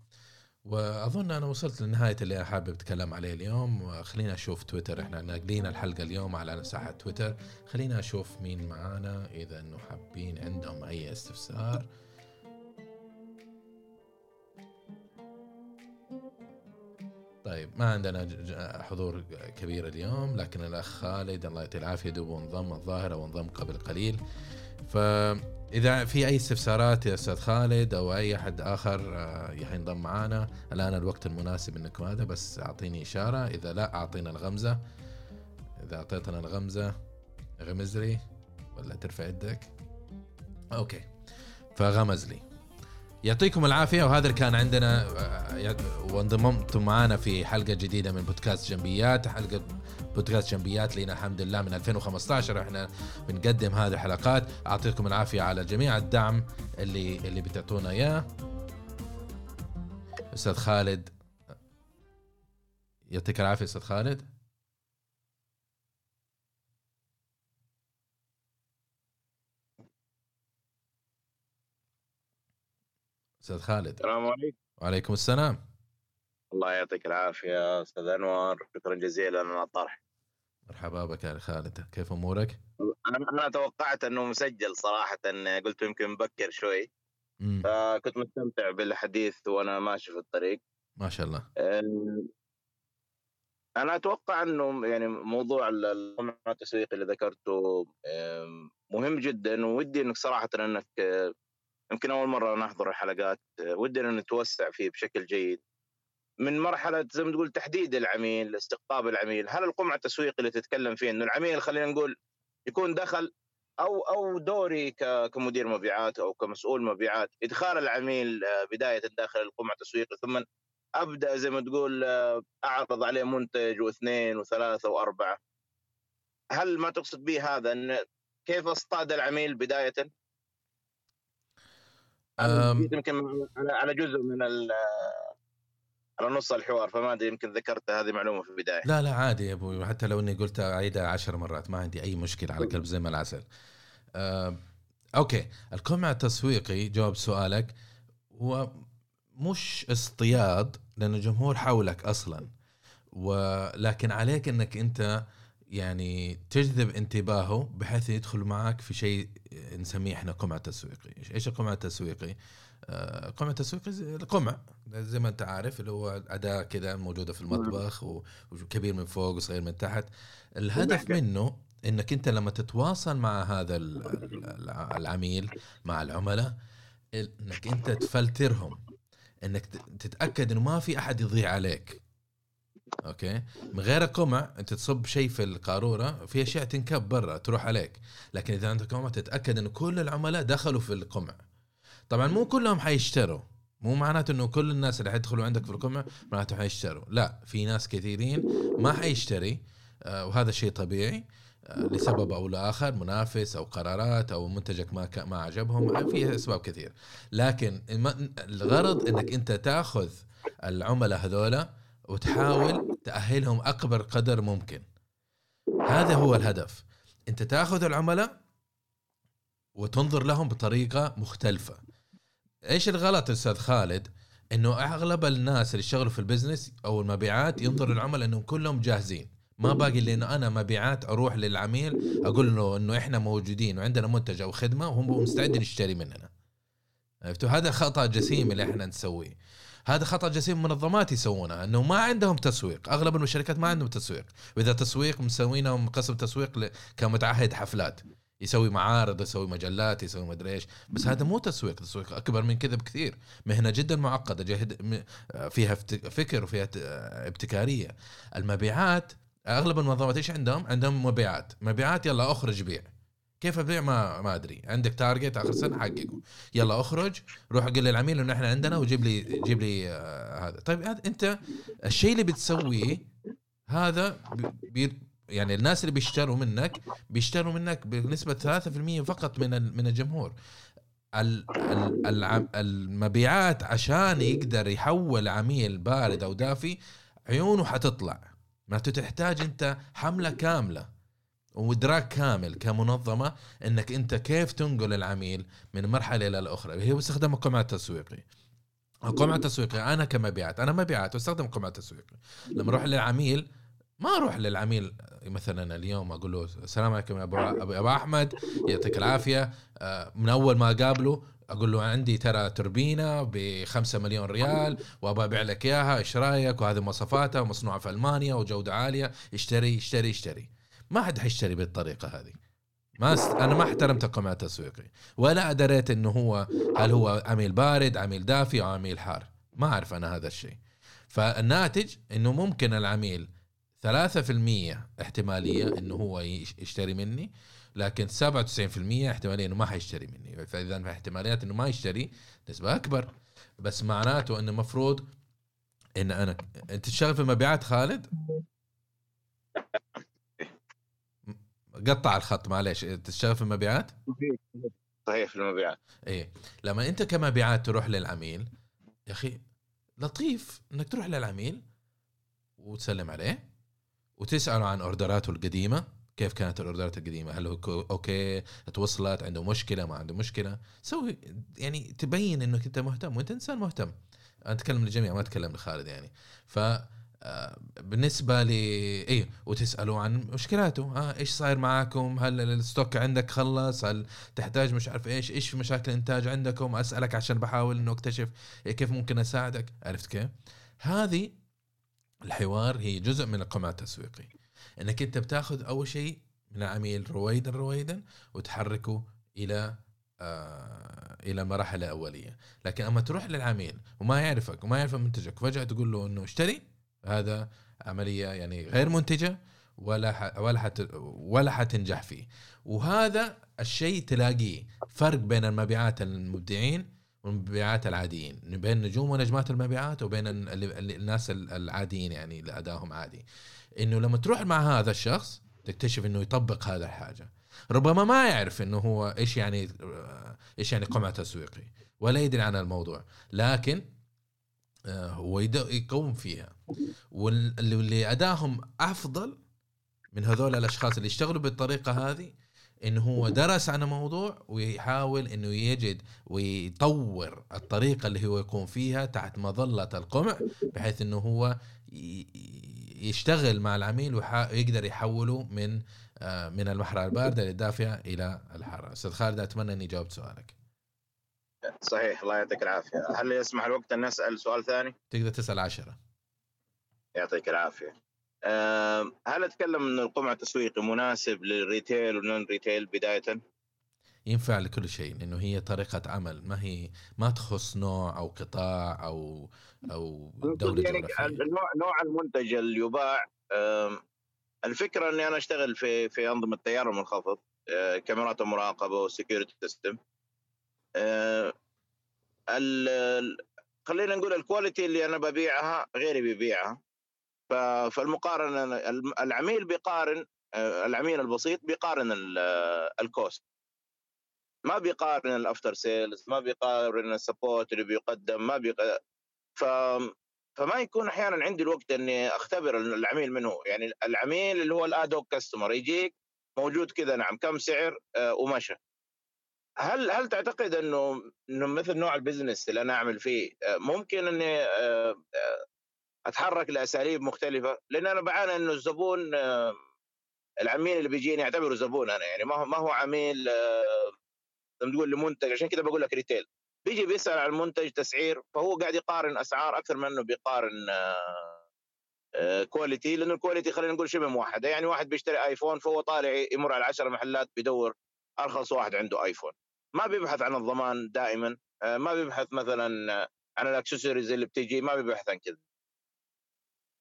وأظن أنا وصلت لنهاية اللي حابب أتكلم عليه اليوم. خلينا أشوف تويتر. إحنا ناقلين الحلقة اليوم على مساحة تويتر. خلينا أشوف مين معانا إذا إنه حابين عندهم أي استفسار. طيب ما عندنا حضور كبير اليوم لكن الأخ خالد الله يعطيه العافية. دوب انضم الظاهرة وانضم قبل قليل. ف إذا في أي استفسارات يا أستاذ خالد أو أي أحد آخر آه، ينضم معنا الآن الوقت المناسب انكم هذا بس أعطيني إشارة. إذا لا أعطينا الغمزة. إذا أعطيتنا الغمزة غمز لي ولا ترفع يدك؟ أوكي. فغمز لي. يعطيكم العافية. وهذا اللي كان عندنا آه، وانضممتم معنا في حلقة جديدة من بودكاست جنبيات. حلقة بودكاست جنبيات لنا الحمد لله من 2015 إحنا بنقدم هذه الحلقات. أعطيكم العافية على جميع الدعم اللي اللي بتعطونا إياه. أستاذ خالد يعطيك العافية أستاذ خالد. أستاذ خالد. السلام عليكم. وعليكم السلام. الله يعطيك العافية أستاذ انور شكرا جزيلا على الطرح. مرحبا بك يا خالد. كيف أمورك؟ أنا أنا توقعت أنه مسجل صراحة. قلت يمكن مبكر شوي. مم. فكنت مستمتع بالحديث وأنا ماشي في الطريق. ما شاء الله. أنا أتوقع أنه يعني موضوع القمع التسويقي اللي ذكرته مهم جدا. ودي إنك صراحة إنك يمكن أول مرة نحضر الحلقات ودي ان نتوسع فيه بشكل جيد من مرحلة زي ما تقول تحديد العميل استقطاب العميل هل القمع التسويقي اللي تتكلم فيه إنه العميل خلينا نقول يكون دخل أو أو دوري كمدير مبيعات أو كمسؤول مبيعات إدخال العميل آه، بداية داخل القمع التسويقي ثم أبدأ زي ما تقول آه، أعرض عليه منتج واثنين وثلاثة وأربعة هل ما تقصد به هذا إن كيف اصطاد العميل بداية؟ يمكن على جزء من على نص الحوار فما ادري يمكن ذكرت هذه معلومة في البداية. لا لا عادي يا أبوي حتى لو إني قلت أعيدها عشر مرات ما عندي أي مشكلة على قلب زي ما العسل. آه، أوكي. القمع التسويقي جواب سؤالك هو مش اصطياد لأن الجمهور حولك أصلا ولكن عليك إنك أنت يعني تجذب انتباهه بحيث يدخل معك في شيء نسميه إحنا قمع تسويقي. إيش القمع التسويقي آه، قمع تسويقي القمع. زي ما أنت عارف اللي هو أداة كذا موجودة في المطبخ وكبير من فوق وصغير من تحت. الهدف منه إنك أنت لما تتواصل مع هذا العميل مع العملاء إنك أنت تفلترهم. إنك تتأكد إنه ما في أحد يضيع عليك. أوكي؟ من غير قمع أنت تصب شيء في القارورة في أشياء تنكب برا تروح عليك. لكن إذا انت قمع تتأكد إنه كل العملاء دخلوا في القمع. طبعا مو كلهم حيشتروا. مو معناته إنه كل الناس اللي حيدخلوا عندك في القمع معناته حيشتروا. لا في ناس كثيرين ما حيشتري آه، وهذا شيء طبيعي آه، لسبب أو لآخر منافس أو قرارات أو منتجك ما ما عجبهم في أسباب كثير. لكن الغرض إنك أنت تأخذ العملاء هذولا وتحاول تأهلهم أكبر قدر ممكن. هذا هو الهدف. أنت تأخذ العملاء وتنظر لهم بطريقة مختلفة. إيش الغلط أستاذ خالد؟ إنه أغلب الناس اللي يشتغلوا في البزنس أو المبيعات ينظر للعملاء إنهم كلهم جاهزين. ما باقي لي إنه أنا مبيعات أروح للعميل أقول له إنه إحنا موجودين وعندنا منتج أو خدمة وهم مستعدين يشتري مننا. عرفتوا؟ هذا خطأ جسيم اللي إحنا نسويه. هذا خطأ جسيم منظمات يسوونه إنه ما عندهم تسويق. أغلب الشركات ما عندهم تسويق. وإذا تسويق مسوينهم قسم تسويق كمتعهد حفلات. يسوي معارض يسوي مجلات يسوي مدري إيش. بس هذا مو تسويق. تسويق أكبر من كذا بكثير. مهنة جدا معقدة جهد فيها فكر وفيها ابتكارية. المبيعات أغلب المنظمات إيش عندهم؟ عندهم مبيعات. مبيعات يلا أخرج بيع. كيف أبيع؟ ما ما أدري. عندك تارجت آخر سنة؟ حققه. يلا أخرج. روح قل للعميل إنه إحنا عندنا وجيب لي جيب لي آه هذا. طيب أنت الشيء اللي بتسويه هذا بي يعني الناس اللي بيشتروا منك بيشتروا منك بنسبة 3% فقط من من الجمهور. المبيعات عشان يقدر يحول عميل بارد أو دافي عيونه حتطلع. معناته تحتاج أنت حملة كاملة. وادراك كامل كمنظمة إنك أنت كيف تنقل العميل من مرحلة إلى الأخرى. هي باستخدام القمع التسويقي القمع التسويقي أنا كمبيعات أنا مبيعات واستخدم القمع التسويقي لما أروح للعميل ما أروح للعميل مثلا اليوم أقول له السلام عليكم يا أبو أبو أحمد يعطيك العافية. آه، من أول ما أقابله أقول له عندي ترى توربينة ب 5 مليون ريال وابى أبيع لك إياها إيش رأيك؟ وهذه مواصفاتها ومصنوعه في ألمانيا وجودة عالية. اشتري اشتري اشتري. ما حد حيشتري بالطريقة هذه. ما است... أنا ما احترمت القمع التسويقي. ولا دريت إنه هو هل هو عميل بارد عميل دافي أو عميل حار. ما أعرف أنا هذا الشيء. فالناتج إنه ممكن العميل 3% احتمالية إنه هو يشتري مني لكن 97% احتمالية إنه ما حيشتري مني. فإذا في احتماليات إنه ما يشتري نسبة أكبر. بس معناته إنه المفروض إن أنا أنت تشتغل في المبيعات خالد؟ قطع الخط معلش تشتغل في المبيعات؟ صحيح في المبيعات. إيه. لما أنت كمبيعات تروح للعميل يا أخي لطيف إنك تروح للعميل وتسلم عليه وتسأله عن أوردراته القديمة. كيف كانت الأوردرات القديمة؟ هل هو أوكي توصلت عنده مشكلة ما عنده مشكلة؟ سوي يعني تبين إنك أنت مهتم وأنت إنسان مهتم. أنا أتكلم للجميع ما أتكلم لخالد يعني. ف بالنسبة لي إيه وتسألوا عن مشكلاته آه إيش صاير معاكم؟ هل الستوك عندك خلص؟ هل تحتاج مش عارف إيش؟ إيش في مشاكل انتاج عندكم؟ أسألك عشان بحاول إنه أكتشف كيف ممكن أساعدك. عرفت كيف؟ هذه الحوار هي جزء من القمع التسويقي. إنك أنت بتاخذ أول شيء من العميل رويدا رويدا وتحركه إلى آه إلى مرحلة أولية. لكن أما تروح للعميل وما يعرفك وما يعرف منتجك فجأة تقول له إنه اشتري هذا عملية يعني غير منتجة ولا ح... ولا حت... ولا حتنجح فيه. وهذا الشيء تلاقيه فرق بين المبيعات المبدعين والمبيعات العاديين. بين نجوم ونجمات المبيعات وبين الناس العاديين يعني اللي ادائهم عادي. إنه لما تروح مع هذا الشخص تكتشف إنه يطبق هذا الحاجة. ربما ما يعرف إنه هو إيش يعني إيش يعني قمع تسويقي ولا يدري عن الموضوع. لكن آه، هو يقوم فيها. واللي ادائهم أفضل من هذول الأشخاص اللي يشتغلوا بالطريقة هذه انه هو درس عن الموضوع ويحاول إنه يجد ويطور الطريقة اللي هو يكون فيها تحت مظلة القمع بحيث إنه هو يشتغل مع العميل ويقدر يحوله من آه، من المرحله الباردة للدافئه إلى الحاره أستاذ خالد أتمنى إني جاوبت سؤالك. صحيح الله يعطيك العافية. هل يسمح الوقت أن نسأل سؤال ثاني؟ تقدر تسأل عشرة. يعطيك العافية. هل أتكلم أن القمع التسويقي مناسب لل retail وال non-retail بداية؟ ينفع لكل شيء لأنه هي طريقة عمل. ما هي ما تخص نوع أو قطاع أو أو دولة يعني نوع نوع المنتج اللي يباع. الفكرة أني أنا أشتغل في في أنظمة تيار منخفض أه، كاميرات المراقبه و security system خلينا نقول ال quality اللي أنا ببيعها غيري بيبيعها. فالمقارنة الم- العميل بيقارن أه، العميل البسيط بيقارن ال- ال cost. ما بيقارن ال after sales ما بيقارن ال support اللي بيقدم ما. ف فما يكون أحيانا عندي الوقت إني أختبر العميل منه. يعني العميل اللي هو ال ad hoc customer يجيك موجود كذا نعم كم سعر آه، ومشى. هل هل تعتقد إنه إنه مثل نوع ال business اللي أنا أعمل فيه آه، ممكن إني آه، آه، أتحرك لأساليب مختلفة؟ لأن أنا بعاني إنه الزبون العميل اللي بيجيني أعتبره زبون أنا يعني ما هو ما هو عميل آه، زي ما تقول لمنتج عشان كذا بقول لك retail بيجي بيسأل عن المنتج تسعير فهو قاعد يقارن أسعار أكثر من إنه بيقارن quality لأنه ال quality خلينا نقول شبه موحدة. يعني واحد بيشتري iPhone فهو طالع يمر على 10 محلات بيدور أرخص واحد عنده iPhone ما بيبحث عن الضمان دائما آه، ما بيبحث مثلا عن الأكسسوارز اللي بتجي ما بيبحث عن كذا.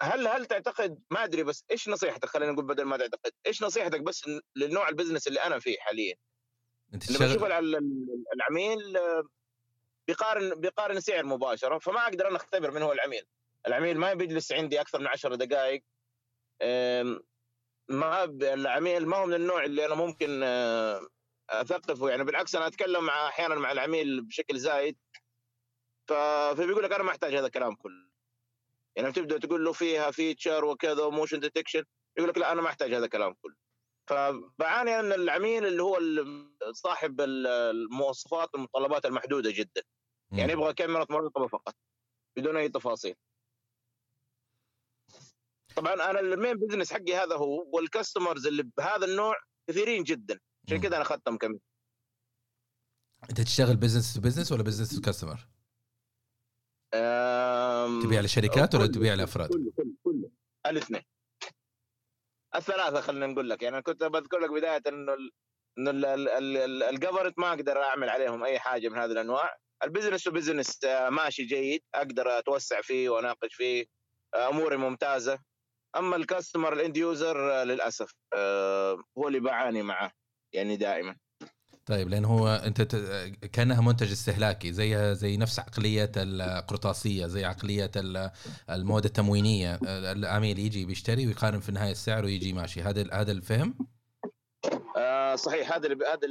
هل هل تعتقد ما أدري بس إيش نصيحتك؟ خلينا نقول بدل ما تعتقد إيش نصيحتك بس للنوع ال business اللي أنا فيه حاليا؟ أنت الع- ال- العميل آه، بيقارن بيقارن سعر مباشرة فما أقدر أنا أختبر من هو العميل. العميل ما بيجلس عندي أكثر من 10 دقائق ما العميل ما هو من النوع اللي أنا ممكن آه، أثقفه. يعني بالعكس أنا أتكلم مع أحيانا مع العميل بشكل زايد. فبيقول لك أنا ما أحتاج هذا الكلام كله. يعني تبدأ تقول له فيها feature وكذا و motion detection يقول لك لا أنا ما أحتاج هذا الكلام كله. فبعاني إن العميل اللي هو صاحب ال- المواصفات والمتطلبات المحدودة جدا. يعني يبغى كاميرا مراقبه فقط بدون أي تفاصيل. طبعا أنا ال main business حقي هذا هو وال customers اللي بهذا النوع كثيرين جدا. عشان. كذا أنا اخذتهم كم انت تشتغل business to business ولا business to customer؟ أم... تبيع لشركات ولا تبيع لأفراد؟ كله كله كله. الاثنين. الثلاثة خلينا نقول لك. يعني أنا كنت بذكر لك بداية إنه ال... إنه ال- ال- ال- ال- ال government ما أقدر أعمل عليهم أي حاجة من هذه الأنواع. ال business to business ماشي جيد. أقدر أتوسع فيه وأناقش فيه. آه، أموري ممتازة. أما ال customer ال end user للأسف آه، هو اللي بعاني معه. يعني دائما. طيب لأن هو أنت ت... كأنها منتج استهلاكي زيها زي نفس عقلية القرطاسية زي عقلية ال- المواد التموينية. العميل يجي بيشتري ويقارن في النهايه السعر ويجي ماشي. هذا هذا الفهم؟ آه، صحيح. هذا اللي هذا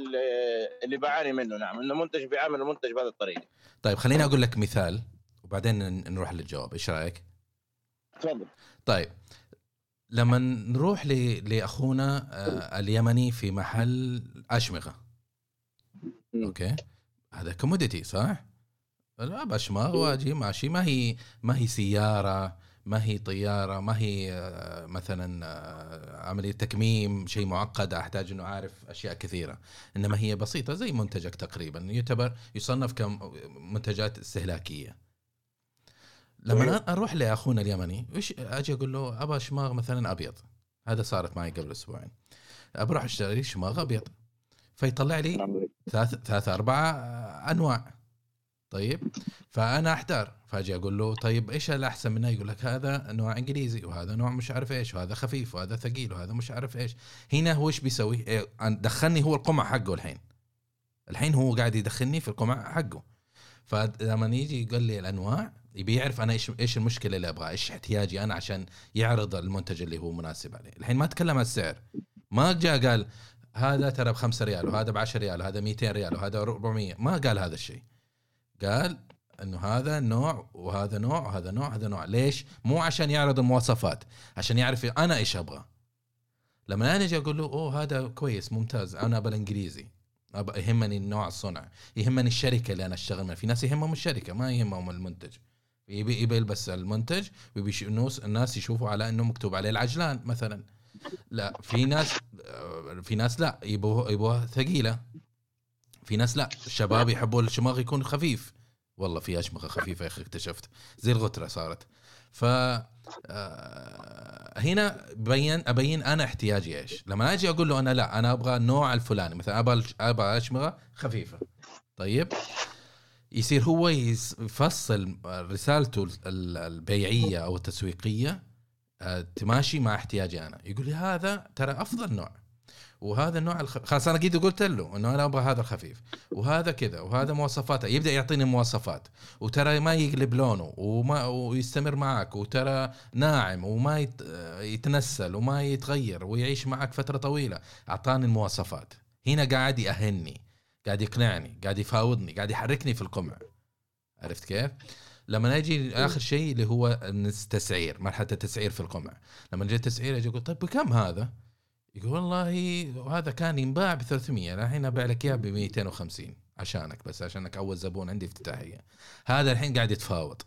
اللي, بعاني منه. نعم إنه منتج بيعامل المنتج بهذه الطريقة. طيب خليني أقول لك مثال وبعدين نروح للجواب. إيش رأيك؟ تفضل. طيب لما نروح ل... لأخونا آه، اليمني في محل أشمغة. okay؟ هذا commodity صح؟ البشماغ واجي ماشي. ما هي ما هي سيارة ما هي طيارة ما هي آه، مثلا آه، عملية تكميم شيء معقد أحتاج إنه أعرف أشياء كثيرة. إنما هي بسيطة زي منتجك تقريبا. يعتبر يصنف كمنتجات استهلاكية. لما صحيح. أنا أروح لأخونا اليمني وش أجي أقول له أبغى شماغ مثلا أبيض. هذا صارت معي قبل أسبوعين. بروح أشتري شماغ أبيض. فيطلع لي. ثلاث ثلاثة أربعة أنواع. طيب. فأنا أحتار. فأجي أقول له طيب إيش الأحسن منه؟ يقول لك هذا نوع إنجليزي وهذا نوع مش عارف إيش وهذا خفيف وهذا ثقيل وهذا مش عارف إيش. هنا هو إيش بيسوي؟ إيه، دخلني هو القمع حقه الحين. الحين هو قاعد يدخلني في القمع حقه. فلما يجي يقول لي الأنواع يبي يعرف أنا إيش إيش المشكلة اللي أبغاها إيش احتياجي أنا عشان يعرض المنتج اللي هو مناسب عليه. الحين ما تكلم عن السعر. ما جاء قال هذا ترى ب 5 ريال وهذا ب 10 ريال وهذا 200 ريال وهذا 400 ما قال هذا الشيء. قال إنه هذا نوع وهذا نوع وهذا نوع هذا نوع. ليش؟ مو عشان يعرض المواصفات عشان يعرف أنا إيش أبغى. لما أنا أجي أقول له أوه هذا كويس ممتاز أنا بالانجليزي يهمني نوع الصنع يهمني الشركة اللي أنا أشتغل معها في ناس يهمهم الشركة ما يهمهم المنتج. يبي يلبس المنتج ويبي الناس- يشوفوا على إنه مكتوب عليه العجلان مثلا. لا في ناس في ناس لا يبوها يبوها ثقيلة. في ناس لا الشباب يحبوا الشماغ يكون خفيف. والله في أشمغة خفيفة يا أخي اكتشفت. زي الغترة صارت. ف آه، هنا بين أبين أنا احتياجي إيش. لما أجي أقول له أنا لا أنا أبغى النوع الفلاني. مثلا أبغى أبغى أشمغة خفيفة. طيب؟ يصير هو يفصل رسالته البيعية أو التسويقية آه، تماشي مع احتياجي أنا. يقول لي هذا ترى أفضل نوع. وهذا النوع. خلاص أنا قد قلت له إنه أنا أبغى هذا الخفيف. وهذا كذا وهذا مواصفاته. يبدأ يعطيني مواصفات. وترى ما يقلب لونه وما ويستمر معك وترى ناعم وما يت... يتنسل وما يتغير ويعيش معك فترة طويلة. أعطاني المواصفات. هنا قاعد يأهلني. قاعد يقنعني قاعد يفاوضني قاعد يحركني في القمع عرفت كيف؟ لما أجي آخر شيء اللي هو التسعير مرحلة التسعير في القمع لما جيت تسعير أجي أقول طيب بكم هذا؟ يقول والله هذا كان ينباع ب 300 الحين أبيع لك إياه ب 250 عشانك بس عشانك أول زبون عندي افتتاحية هذا الحين قاعد يتفاوض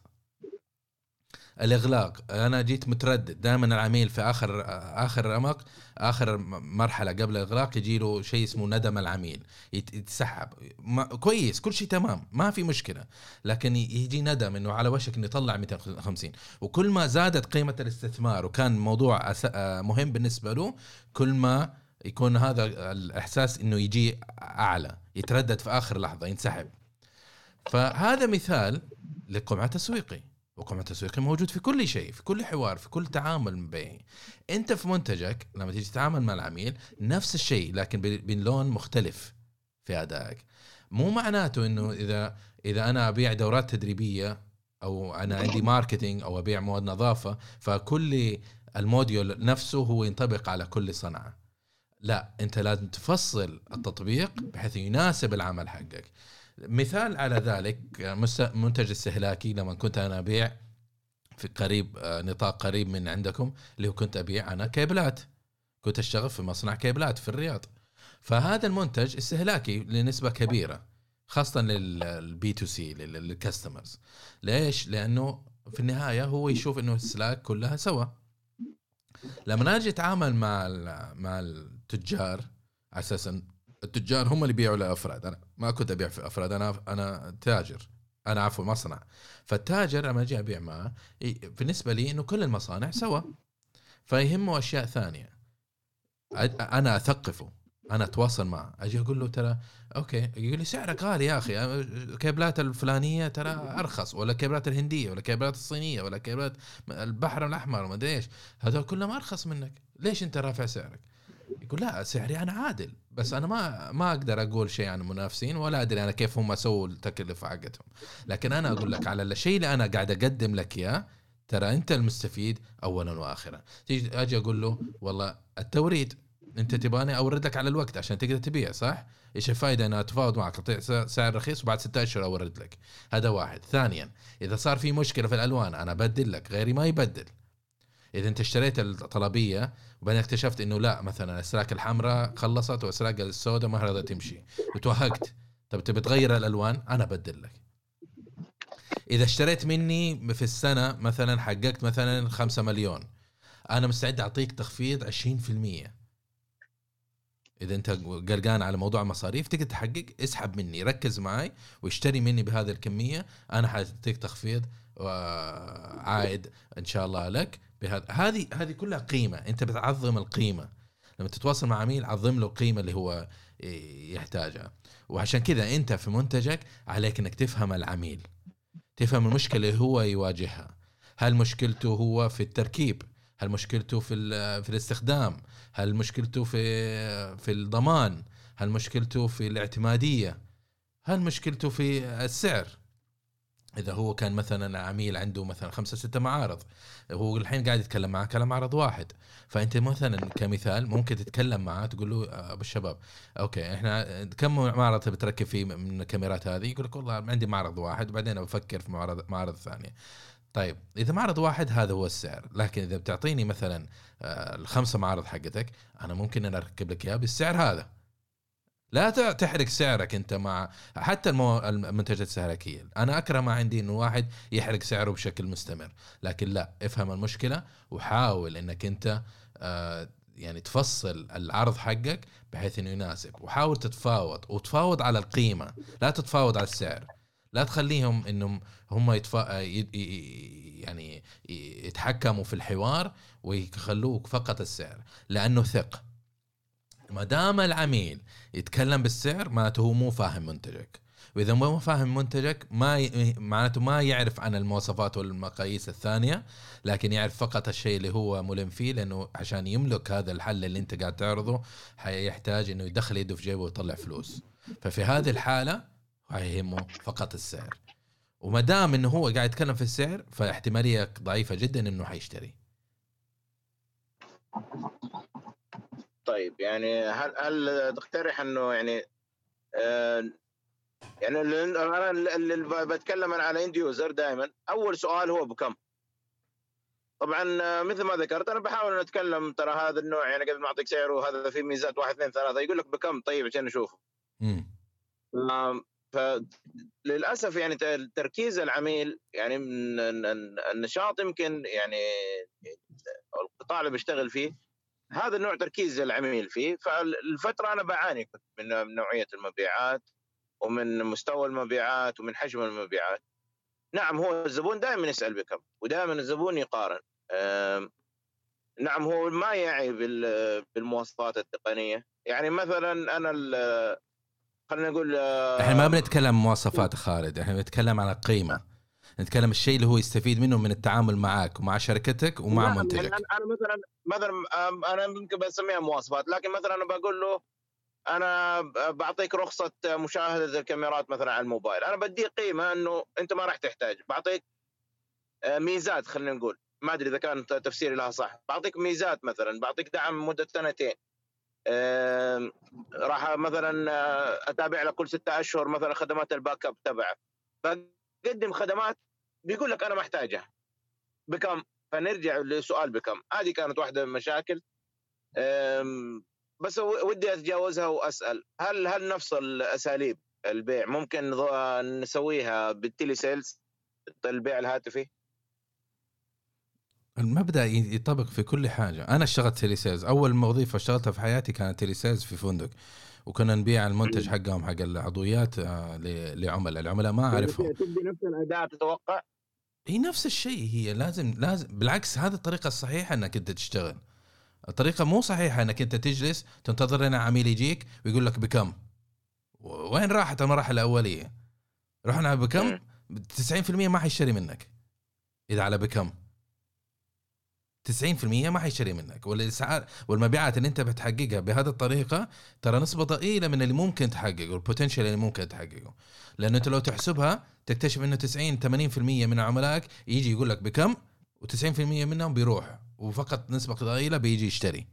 الإغلاق. أنا جيت متردد. دائما العميل في آخر آخر رمق آخر مرحلة قبل الإغلاق يجي له شيء اسمه ندم العميل. يتسحب. كويس كل شيء تمام ما في مشكلة. لكن يجي ندم إنه على وشك إنه يطلع 250 وكل ما زادت قيمة الاستثمار وكان موضوع مهم بالنسبة له كل ما يكون هذا الإحساس إنه يجي أعلى يتردد في آخر لحظة ينسحب. فهذا مثال لقمع تسويقي. وقمع التسويقي موجود في كل شيء في كل حوار في كل تعامل مبيعي انت في منتجك لما تيجي تتعامل مع العميل نفس الشيء لكن بلون مختلف في أدائك. مو معناته إنه إذا إذا أنا أبيع دورات تدريبية أو أنا عندي marketing أو أبيع مواد نظافة فكل ال module نفسه هو ينطبق على كل صنعة. لا أنت لازم تفصل التطبيق بحيث يناسب العمل حقك. مثال على ذلك منتج استهلاكي لما كنت أنا أبيع في قريب آه، نطاق قريب من عندكم اللي هو كنت أبيع أنا كيبلات. كنت أشتغل في مصنع كيبلات في الرياض. فهذا المنتج استهلاكي لنسبة كبيرة خاصة لل B2C لل customers ليش؟ لأنه في النهاية هو يشوف إنه الأسلاك كلها سوا. لما أجي أتعامل مع مع التجار على أساس التجار هم اللي يبيعوا لأفراد. أنا ما كنت أبيع في أفراد أنا أنا تاجر. أنا عفوا مصنع. فالتاجر لما أجي ابيع معه بالنسبة لي إنه كل المصانع سوا. فيهمه أشياء ثانية. أنا أثقفه. أنا أتواصل معه. أجي أقول له ترى okay. يقول لي سعرك غالي يا أخي. الكيبلات الفلانية ترى أرخص ولا الكيبلات الهندية ولا الكيبلات الصينية ولا كيبلات البحر الأحمر ما أدري إيش. هذول كلهم أرخص منك. ليش أنت رافع سعرك؟ يقول لا سعري أنا عادل. بس أنا ما ما أقدر أقول شيء عن المنافسين ولا أدري أنا كيف هم سووا التكلفة حقتهم. لكن أنا أقول لك على الشيء اللي أنا قاعد أقدم لك إياه ترى أنت المستفيد اولا واخرا. تيجي أجي أقول له والله التوريد أنت تبغاني اورد لك على الوقت عشان تقدر تبيع صح؟ إيش الفائده أنا أتفاوض معك أعطيك سعر رخيص وبعد ستة أشهر اورد لك هذا واحد. ثانيا إذا صار في مشكلة في الألوان أنا أبدل لك غيري ما يبدل. إذا أنت اشتريت الطلبية وبعدين اكتشفت إنه لا مثلا الاسلاك الحمراء خلصت والاسلاك السوداء ما راضيه تمشي. وتوهقت. طب تبي تغير الألوان؟ أنا أبدل لك. إذا اشتريت مني في السنة مثلا حققت مثلا 5 مليون أنا مستعد أعطيك تخفيض 20% إذا أنت قلقان على موضوع المصاريف تقدر تحقق. اسحب مني ركز معي واشتري مني بهذه الكمية أنا حأعطيك تخفيض عائد إن شاء الله لك. بهذا. هذه هذه كلها قيمة. أنت بتعظم القيمة. لما تتواصل مع عميل عظم له القيمه اللي هو يحتاجها. وعشان كذا أنت في منتجك عليك إنك تفهم العميل. تفهم المشكلة اللي هو يواجهها. هل مشكلته هو في التركيب؟ هل مشكلته في في الاستخدام؟ هل مشكلته في في الضمان؟ هل مشكلته في الاعتمادية؟ هل مشكلته في السعر؟ إذا هو كان مثلا عميل عنده مثلا خمسة ستة معارض هو الحين قاعد يتكلم معك على معرض واحد. فأنت مثلا كمثال ممكن تتكلم معاه تقول له أبو الشباب أوكي إحنا كم معرض تبي تركب فيه من الكاميرات هذه؟ يقول لك والله عندي معرض واحد وبعدين بفكر في معرض معرض ثانية طيب إذا معرض واحد هذا هو السعر لكن إذا بتعطيني مثلا آه، الخمسة معارض حقتك أنا ممكن أنا أركب لك اياه بالسعر هذا. لا تحرق سعرك أنت مع حتى المو... المنتجات الاستهلاكيه أنا أكره ما عندي إنه واحد يحرق سعره بشكل مستمر. لكن لا افهم المشكلة وحاول إنك أنت آه يعني تفصل العرض حقك بحيث إنه يناسب. وحاول تتفاوض وتفاوض على القيمة. لا تتفاوض على السعر. لا تخليهم إنهم هم يتفا... يعني يتحكموا في الحوار ويخلوك فقط السعر. لأنه ثق. ما دام العميل يتكلم بالسعر معناته هو مو فاهم منتجك. وإذا مو فاهم منتجك ما ي... معناته ما يعرف عن المواصفات والمقاييس الثانية لكن يعرف فقط الشيء اللي هو ملم فيه لأنه عشان يملك هذا الحل اللي أنت قاعد تعرضه حيحتاج إنه يدخل يده في جيبه ويطلع فلوس. ففي هذه الحالة يهمه فقط السعر. وما دام إنه هو قاعد يتكلم في السعر فاحتمالية ضعيفة جدا إنه حيشتري. طيب يعني هل هل تقترح إنه يعني آه يعني أنا اللي بتكلم على end user دائما أول سؤال هو بكم؟ طبعا مثل ما ذكرت أنا بحاول أتكلم ترى هذا النوع يعني قبل ما أعطيك سعره وهذا فيه ميزات واحد اثنين ثلاثة يقول لك بكم؟ طيب عشان نشوفه. فللاسف يعني تركيز العميل يعني من النشاط يمكن يعني القطاع اللي بيشتغل فيه هذا النوع تركيز العميل فيه. فالفترة أنا بعاني كنت من نوعية المبيعات ومن مستوى المبيعات ومن حجم المبيعات. نعم هو الزبون دائما يسأل بكم ودائما الزبون يقارن. نعم هو ما يعي بالمواصفات التقنية. يعني مثلا أنا خلينا نقول إحنا ما بنتكلم مواصفات خالد إحنا بنتكلم على قيمة. نتكلم الشيء اللي هو يستفيد منه من التعامل معك ومع شركتك ومع منتجك. أنا مثلا مثلا أنا ممكن بسميها مواصفات لكن مثلا أنا بقول له أنا بعطيك رخصة مشاهدة الكاميرات مثلا على الموبايل. أنا بدي قيمة إنه أنت ما راح تحتاج. بعطيك آه، ميزات خلينا نقول. ما أدري إذا كان تفسيري لها صح. بعطيك ميزات مثلا. بعطيك دعم مدة سنتين. راح مثلا آه، أتابع لك كل ستة أشهر مثلا خدمات الباك أب تبعك. بقدم خدمات بيقول لك أنا محتاجها. بكم؟ فنرجع لسؤال بكم. هذه كانت واحدة من المشاكل. بس ودي أتجاوزها وأسأل. هل هل نفس الأساليب البيع ممكن نسويها بال telesales البيع الهاتفي؟ المبدأ يطبق في كل حاجة. أنا اشتغلت telesales أول وظيفه اشتغلتها في حياتي كانت telesales في فندق. وكنا نبيع المنتج حقهم حق العضويات آه، لعملاء. العملاء ما أعرفهم. تدي نفس الأداء تتوقع؟ هي نفس الشيء. هي لازم لازم بالعكس هذه الطريقة الصحيحة إنك أنت تشتغل. الطريقة مو صحيحة إنك أنت تجلس تنتظر هنا عميل يجيك ويقول لك بكم. وين راحت؟ المراحل الأولية؟ رحنا بكم؟ 90% ما حيشتري منك إذا على بكم. 90% ما حيشتري منك. والإسعار والمبيعات اللي أنت بتحققها بهذه الطريقة ترى نسبة ضئيلة من اللي ممكن تحققه ال potential اللي ممكن تحققه. لأنه أنت لو تحسبها تكتشف إنه 90 80% من عملائك يجي يقول لك بكم؟ و90% منهم بيروح. وفقط نسبة ضئيلة بيجي يشتري.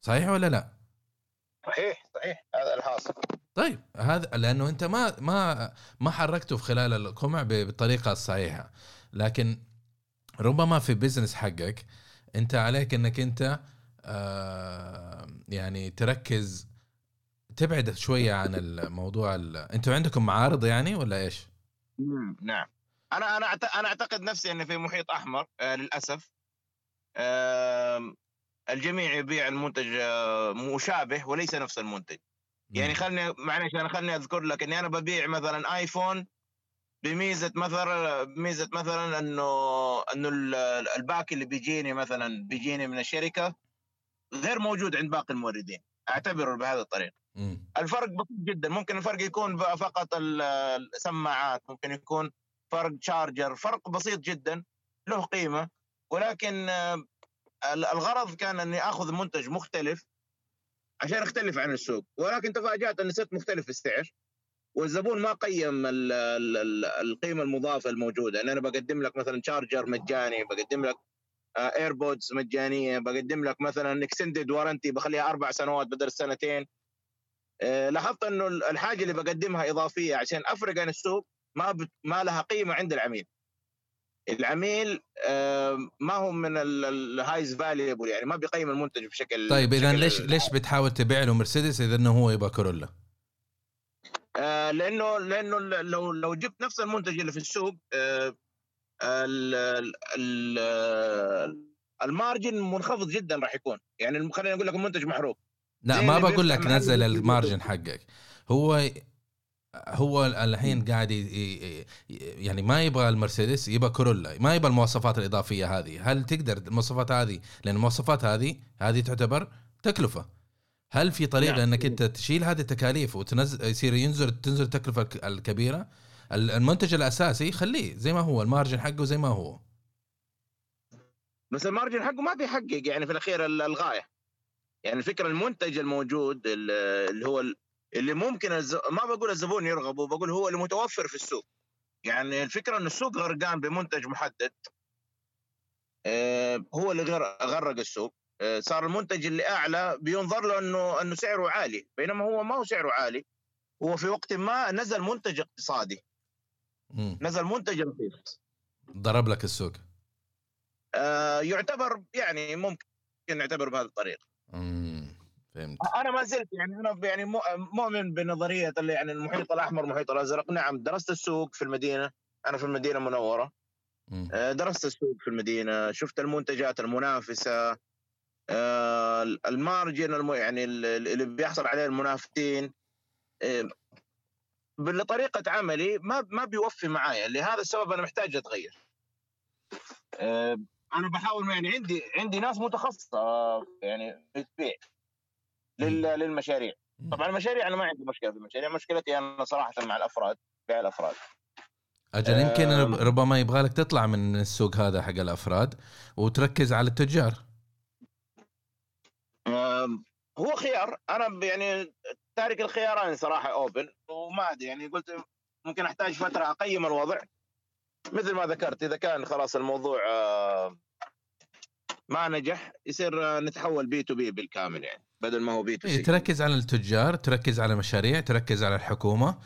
صحيح ولا لا؟ صحيح صحيح. هذا الحاصل. طيب هذا لأنه أنت ما ما ما حركته في خلال القمع بالطريقة الصحيحة. لكن ربما في business حقك انت عليك انك انت آه يعني تركز تبعد شوية عن الموضوع أنتوا عندكم معارض يعني ولا إيش؟ نعم. أنا أنا أنا أعتقد نفسي إني في محيط أحمر آه للأسف. آه الجميع يبيع المنتج آه مشابه وليس نفس المنتج. يعني خلني معلش أنا خلني أذكر لك إني أنا ببيع مثلا آيفون بميزة مثلا ميزه مثلا إنه إنه الباك اللي بيجيني مثلا بيجيني من الشركة غير موجود عند باقي الموردين. أعتبره بهذه الطريقة. الفرق بسيط جدا. ممكن الفرق يكون فقط السماعات ممكن يكون فرق شارجر فرق بسيط جدا له قيمة. ولكن الغرض كان إني آخذ منتج مختلف عشان اختلف عن السوق. ولكن تفاجأت اني صرت مختلف في السعر. والزبون ما قيم القيمة المضافة الموجودة. ان أنا بقدم لك مثلا charger مجاني بقدم لك AirPods آه، مجانية بقدم لك مثلا extended warranty بخليها أربع سنوات بدل سنتين. آه، لاحظت إنه الحاجة اللي بقدمها إضافية عشان أفرق عن السوق ما ما لها قيمة عند العميل. العميل ما هو من ال high valuable يعني ما بيقيم المنتج بشكل طيب اذا ليش ليش بتحاول تبيع له مرسيدس إذا إنه هو يبغى كورولا؟ آه لأنه لأنه لو لو جبت نفس المنتج اللي في السوق آه المارجن منخفض جدا راح يكون. يعني خلينا نقول لك المنتج محروق. لا ما بقول لك نزل المارجن حقك. هو هو الحين قاعد يعني ما يبغى المرسيدس يبغى كورولا. ما يبغى المواصفات الإضافية هذه. هل تقدر المواصفات هذه؟ لأن المواصفات هذه هذه تعتبر تكلفة. هل في طريقة نعم. إنك أنت تشيل هذه التكاليف وتنزل يصير ينزل تنزل التكلفه الكبيرة؟ المنتج الأساسي خليه زي ما هو ال margin حقه زي ما هو. بس ال margin حقه ما بيحقق يعني في الأخير الغاية. يعني الفكرة المنتج الموجود اللي هو اللي ممكن الز... ما بقول الزبون يرغبه بقول هو اللي متوفر في السوق. يعني الفكرة إن السوق غرقان بمنتج محدد آه، هو اللي غرق السوق. صار المنتج اللي أعلى بينظر له انه أنه سعره عالي بينما هو ما هو سعره عالي. هو في وقت ما نزل منتج اقتصادي. مم. نزل منتج رخيص. ضرب لك السوق. آه يعتبر يعني ممكن نعتبر بهذه الطريقة. فهمت. أنا ما زلت يعني أنا يعني مؤمن بنظرية اللي يعني المحيط الأحمر المحيط الأزرق. نعم درست السوق في المدينة. أنا في المدينة المنوره آه، درست السوق في المدينة. شفت المنتجات المنافسة. آه، المارجن يعني اللي بيحصل عليه المنافسين آه، بطريقة عملي ما ما بيوفي معايا لهذا السبب أنا محتاج أتغير. أنا بحاول يعني عندي عندي ناس متخصصة يعني بتبيع للمشاريع. طبعا المشاريع أنا ما عندي مشكلة في المشاريع مشكلتي أنا صراحة مع الأفراد بيع الأفراد. أجل يمكن ربما يبغى لك تطلع من السوق هذا حق الأفراد وتركز على التجار. هو خيار. أنا يعني تارك الخيارين صراحة open وما أدري يعني قلت ممكن أحتاج فترة أقيم الوضع. مثل ما ذكرت إذا كان خلاص الموضوع ما نجح يصير نتحول B to B بالكامل يعني بدل ما هو B to C تركز على التجار تركز على المشاريع تركز على الحكومة.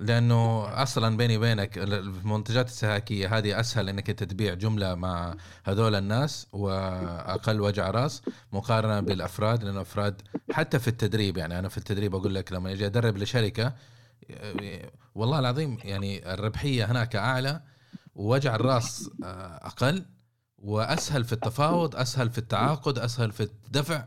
لأنه أصلا بيني وبينك المنتجات السهاكية هذه أسهل إنك أنت تبيع جملة مع هذول الناس وأقل وجع رأس مقارنة بالأفراد لأنه الافراد حتى في التدريب يعني أنا في التدريب أقول لك لما أجي أدرب لشركة والله العظيم يعني الربحية هناك أعلى ووجع الرأس أقل وأسهل في التفاوض أسهل في التعاقد أسهل في الدفع.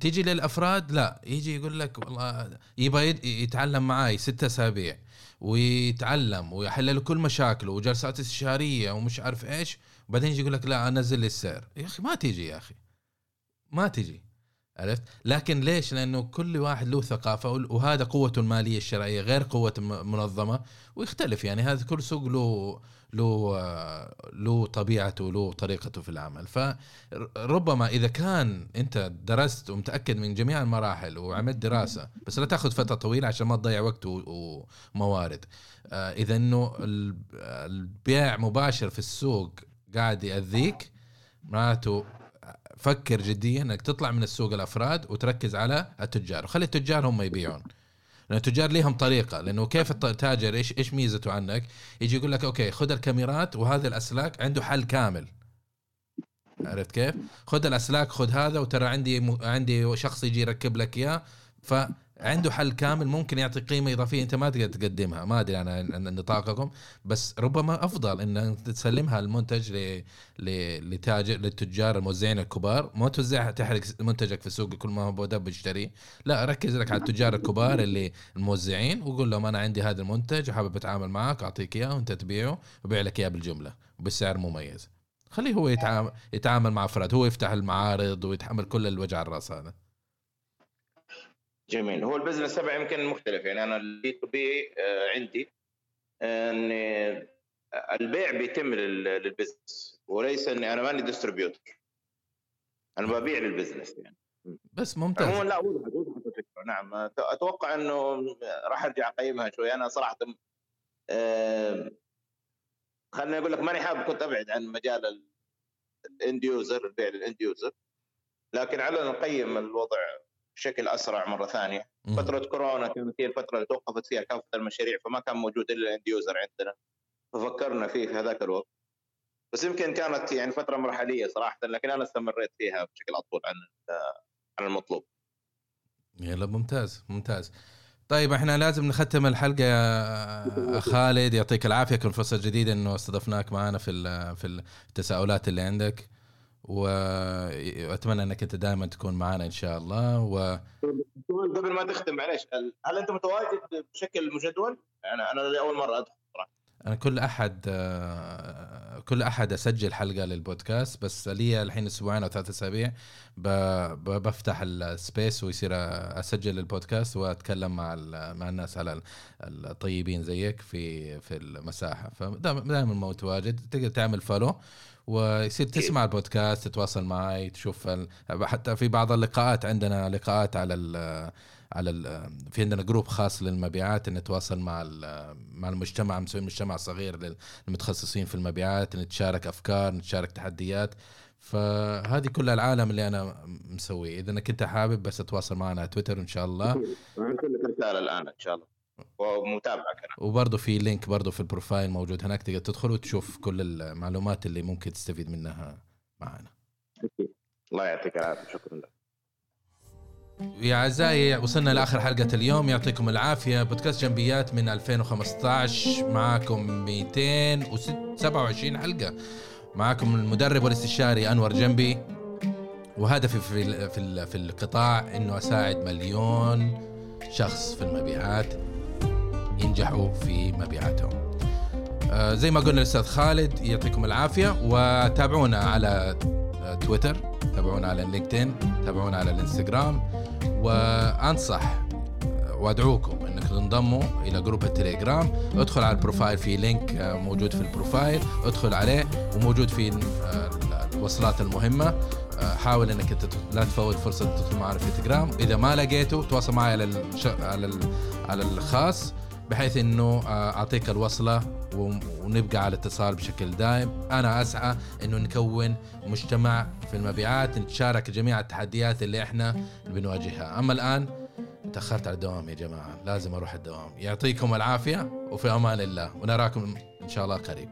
تيجي للأفراد لا يجي يقول لك والله يبغى يتعلم معاي ستة أسابيع. ويتعلم ويحل له كل مشاكله وجلسات استشارية ومش عارف إيش وبعدين يجي يقول لك لا أنزل لي السعر يا أخي ما تيجي يا أخي. ما تيجي. عرفت؟ لكن ليش؟ لأنه كل واحد له ثقافة وهذا قوته المالية الشرعية غير قوة منظمة ويختلف يعني. هذا كل سوق له له له طبيعته له طريقته في العمل. فربما إذا كان أنت درست ومتأكد من جميع المراحل وعملت دراسة بس لا تأخذ فترة طويلة عشان ما تضيع وقت وموارد. آه، إذا إنه البيع مباشر في السوق قاعد يأذيك معناته فكر جديا إنك تطلع من السوق الأفراد وتركز على التجار. وخلي التجار هم يبيعون. لأن التجار ليهم طريقة لأنه كيف التاجر إيش إيش ميزته عنك؟ يجي يقول لك أوكي خذ الكاميرات وهذه الأسلاك عنده حل كامل. عرفت كيف؟ خذ الأسلاك خذ هذا وترى عندي م... عندي شخص يجي يركب لك إياه ف عنده حل كامل ممكن يعطي قيمة إضافية أنت ما تقدر تقدمها. ما أدري أنا عن نطاقكم بس ربما أفضل إن تسلمها المنتج ل... لتاجر للتجار الموزعين الكبار. ما توزعها تحرق منتجك في السوق كل ما هو دب يشتري لا ركز لك على التجار الكبار اللي الموزعين وقول لهم أنا عندي هذا المنتج وحابب أتعامل معك أعطيك إياه وأنت تبيعه وبيع لك إياه بالجملة وبسعر مميز. خليه هو يتعامل يتعامل مع أفراد هو يفتح المعارض ويتحمل كل الوجع الرأس هذا. جميل. هو ال business تبعي يمكن مختلف. يعني أنا ال B to B عندي ان البيع بيتم لل business وليس إني أنا ماني distributor أنا ببيع لل business يعني. بس ممتاز. عموما لا وضحت وضحت الفكرة نعم. أتوقع إنه راح أرجع أقيمها شوي. أنا صراحة خليني أقول لك ماني حابب كنت أبعد عن مجال ال end user البيع لل end user لكن على نقيم الوضع بشكل أسرع مرة ثانية. مم. فترة كورونا كانت هي الفترة اللي توقفت فيها كافة المشاريع فما كان موجود إلا الاند يوزر عندنا. ففكرنا فيه في هذاك الوقت. بس يمكن كانت يعني فترة مرحلية صراحة لكن أنا استمريت فيها بشكل أطول عن عن المطلوب. يلا ممتاز ممتاز. طيب إحنا لازم نختم الحلقة يا خالد. يعطيك العافية كل فرصة جديدة إنه استضفناك معنا في في التساؤلات اللي عندك. وأتمنى أنك أنت دائما تكون معنا إن شاء الله و قبل ما تختم معلش هل أنت متواجد بشكل مجدول؟ يعني أنا لأول مرة أدخل أنا كل أحد آه، كل أحد أسجل حلقة للبودكاست بس لي الحين أسبوعين أو ثلاث أسابيع بفتح السبيس ويصير أسجل البودكاست وأتكلم مع مع الناس على الطيبين زيك في في المساحة. فدائما متواجد تقدر تعمل follow ويصير تسمع البودكاست تتواصل معي تشوف حتى في بعض اللقاءات عندنا لقاءات على على في عندنا group خاص للمبيعات نتواصل مع مع المجتمع مسوي مجتمع صغير للمتخصصين في المبيعات نتشارك أفكار نتشارك تحديات. فهذه كلها العالم اللي أنا مسويه. إذا انك انت حابب بس تتواصل معنا على تويتر إن شاء الله. لك رساله الآن إن شاء الله. ومتابعك أنا. وبرضه في link برضه في ال profile موجود هناك تقدر تدخل وتشوف كل المعلومات اللي ممكن تستفيد منها معنا. الله يعطيك العافية. شكرا لك. يا أعزائي وصلنا لآخر حلقة اليوم. يعطيكم العافية. بودكاست جنبيات من 2015 معاكم 227 حلقة. معاكم المدرب والاستشاري أنور جنبي. وهدفي في في في القطاع إنه أساعد مليون شخص في المبيعات ينجحوا في مبيعاتهم. آه زي ما قلنا الأستاذ خالد يعطيكم العافية. وتابعونا على تويتر تابعونا على LinkedIn تابعونا على الإنستغرام وأنصح وأدعوكم إنك تنضموا إلى group التليجرام. ادخل على ال profile في link آه، موجود في ال profile. ادخل عليه وموجود في آه، الوصلات المهمة. آه، حاول إنك لا تفوت فرصة تدخل معنا في تليجرام إذا ما لقيته تواصل معي على. على على الخاص. بحيث إنه أعطيك الوصلة ونبقى على اتصال بشكل دائم. أنا أسعى إنه نكون مجتمع في المبيعات نتشارك جميع التحديات اللي إحنا بنواجهها. أما الآن تأخرت على الدوام يا جماعة لازم أروح الدوام. يعطيكم العافية وفي أمان الله ونراكم إن شاء الله قريب.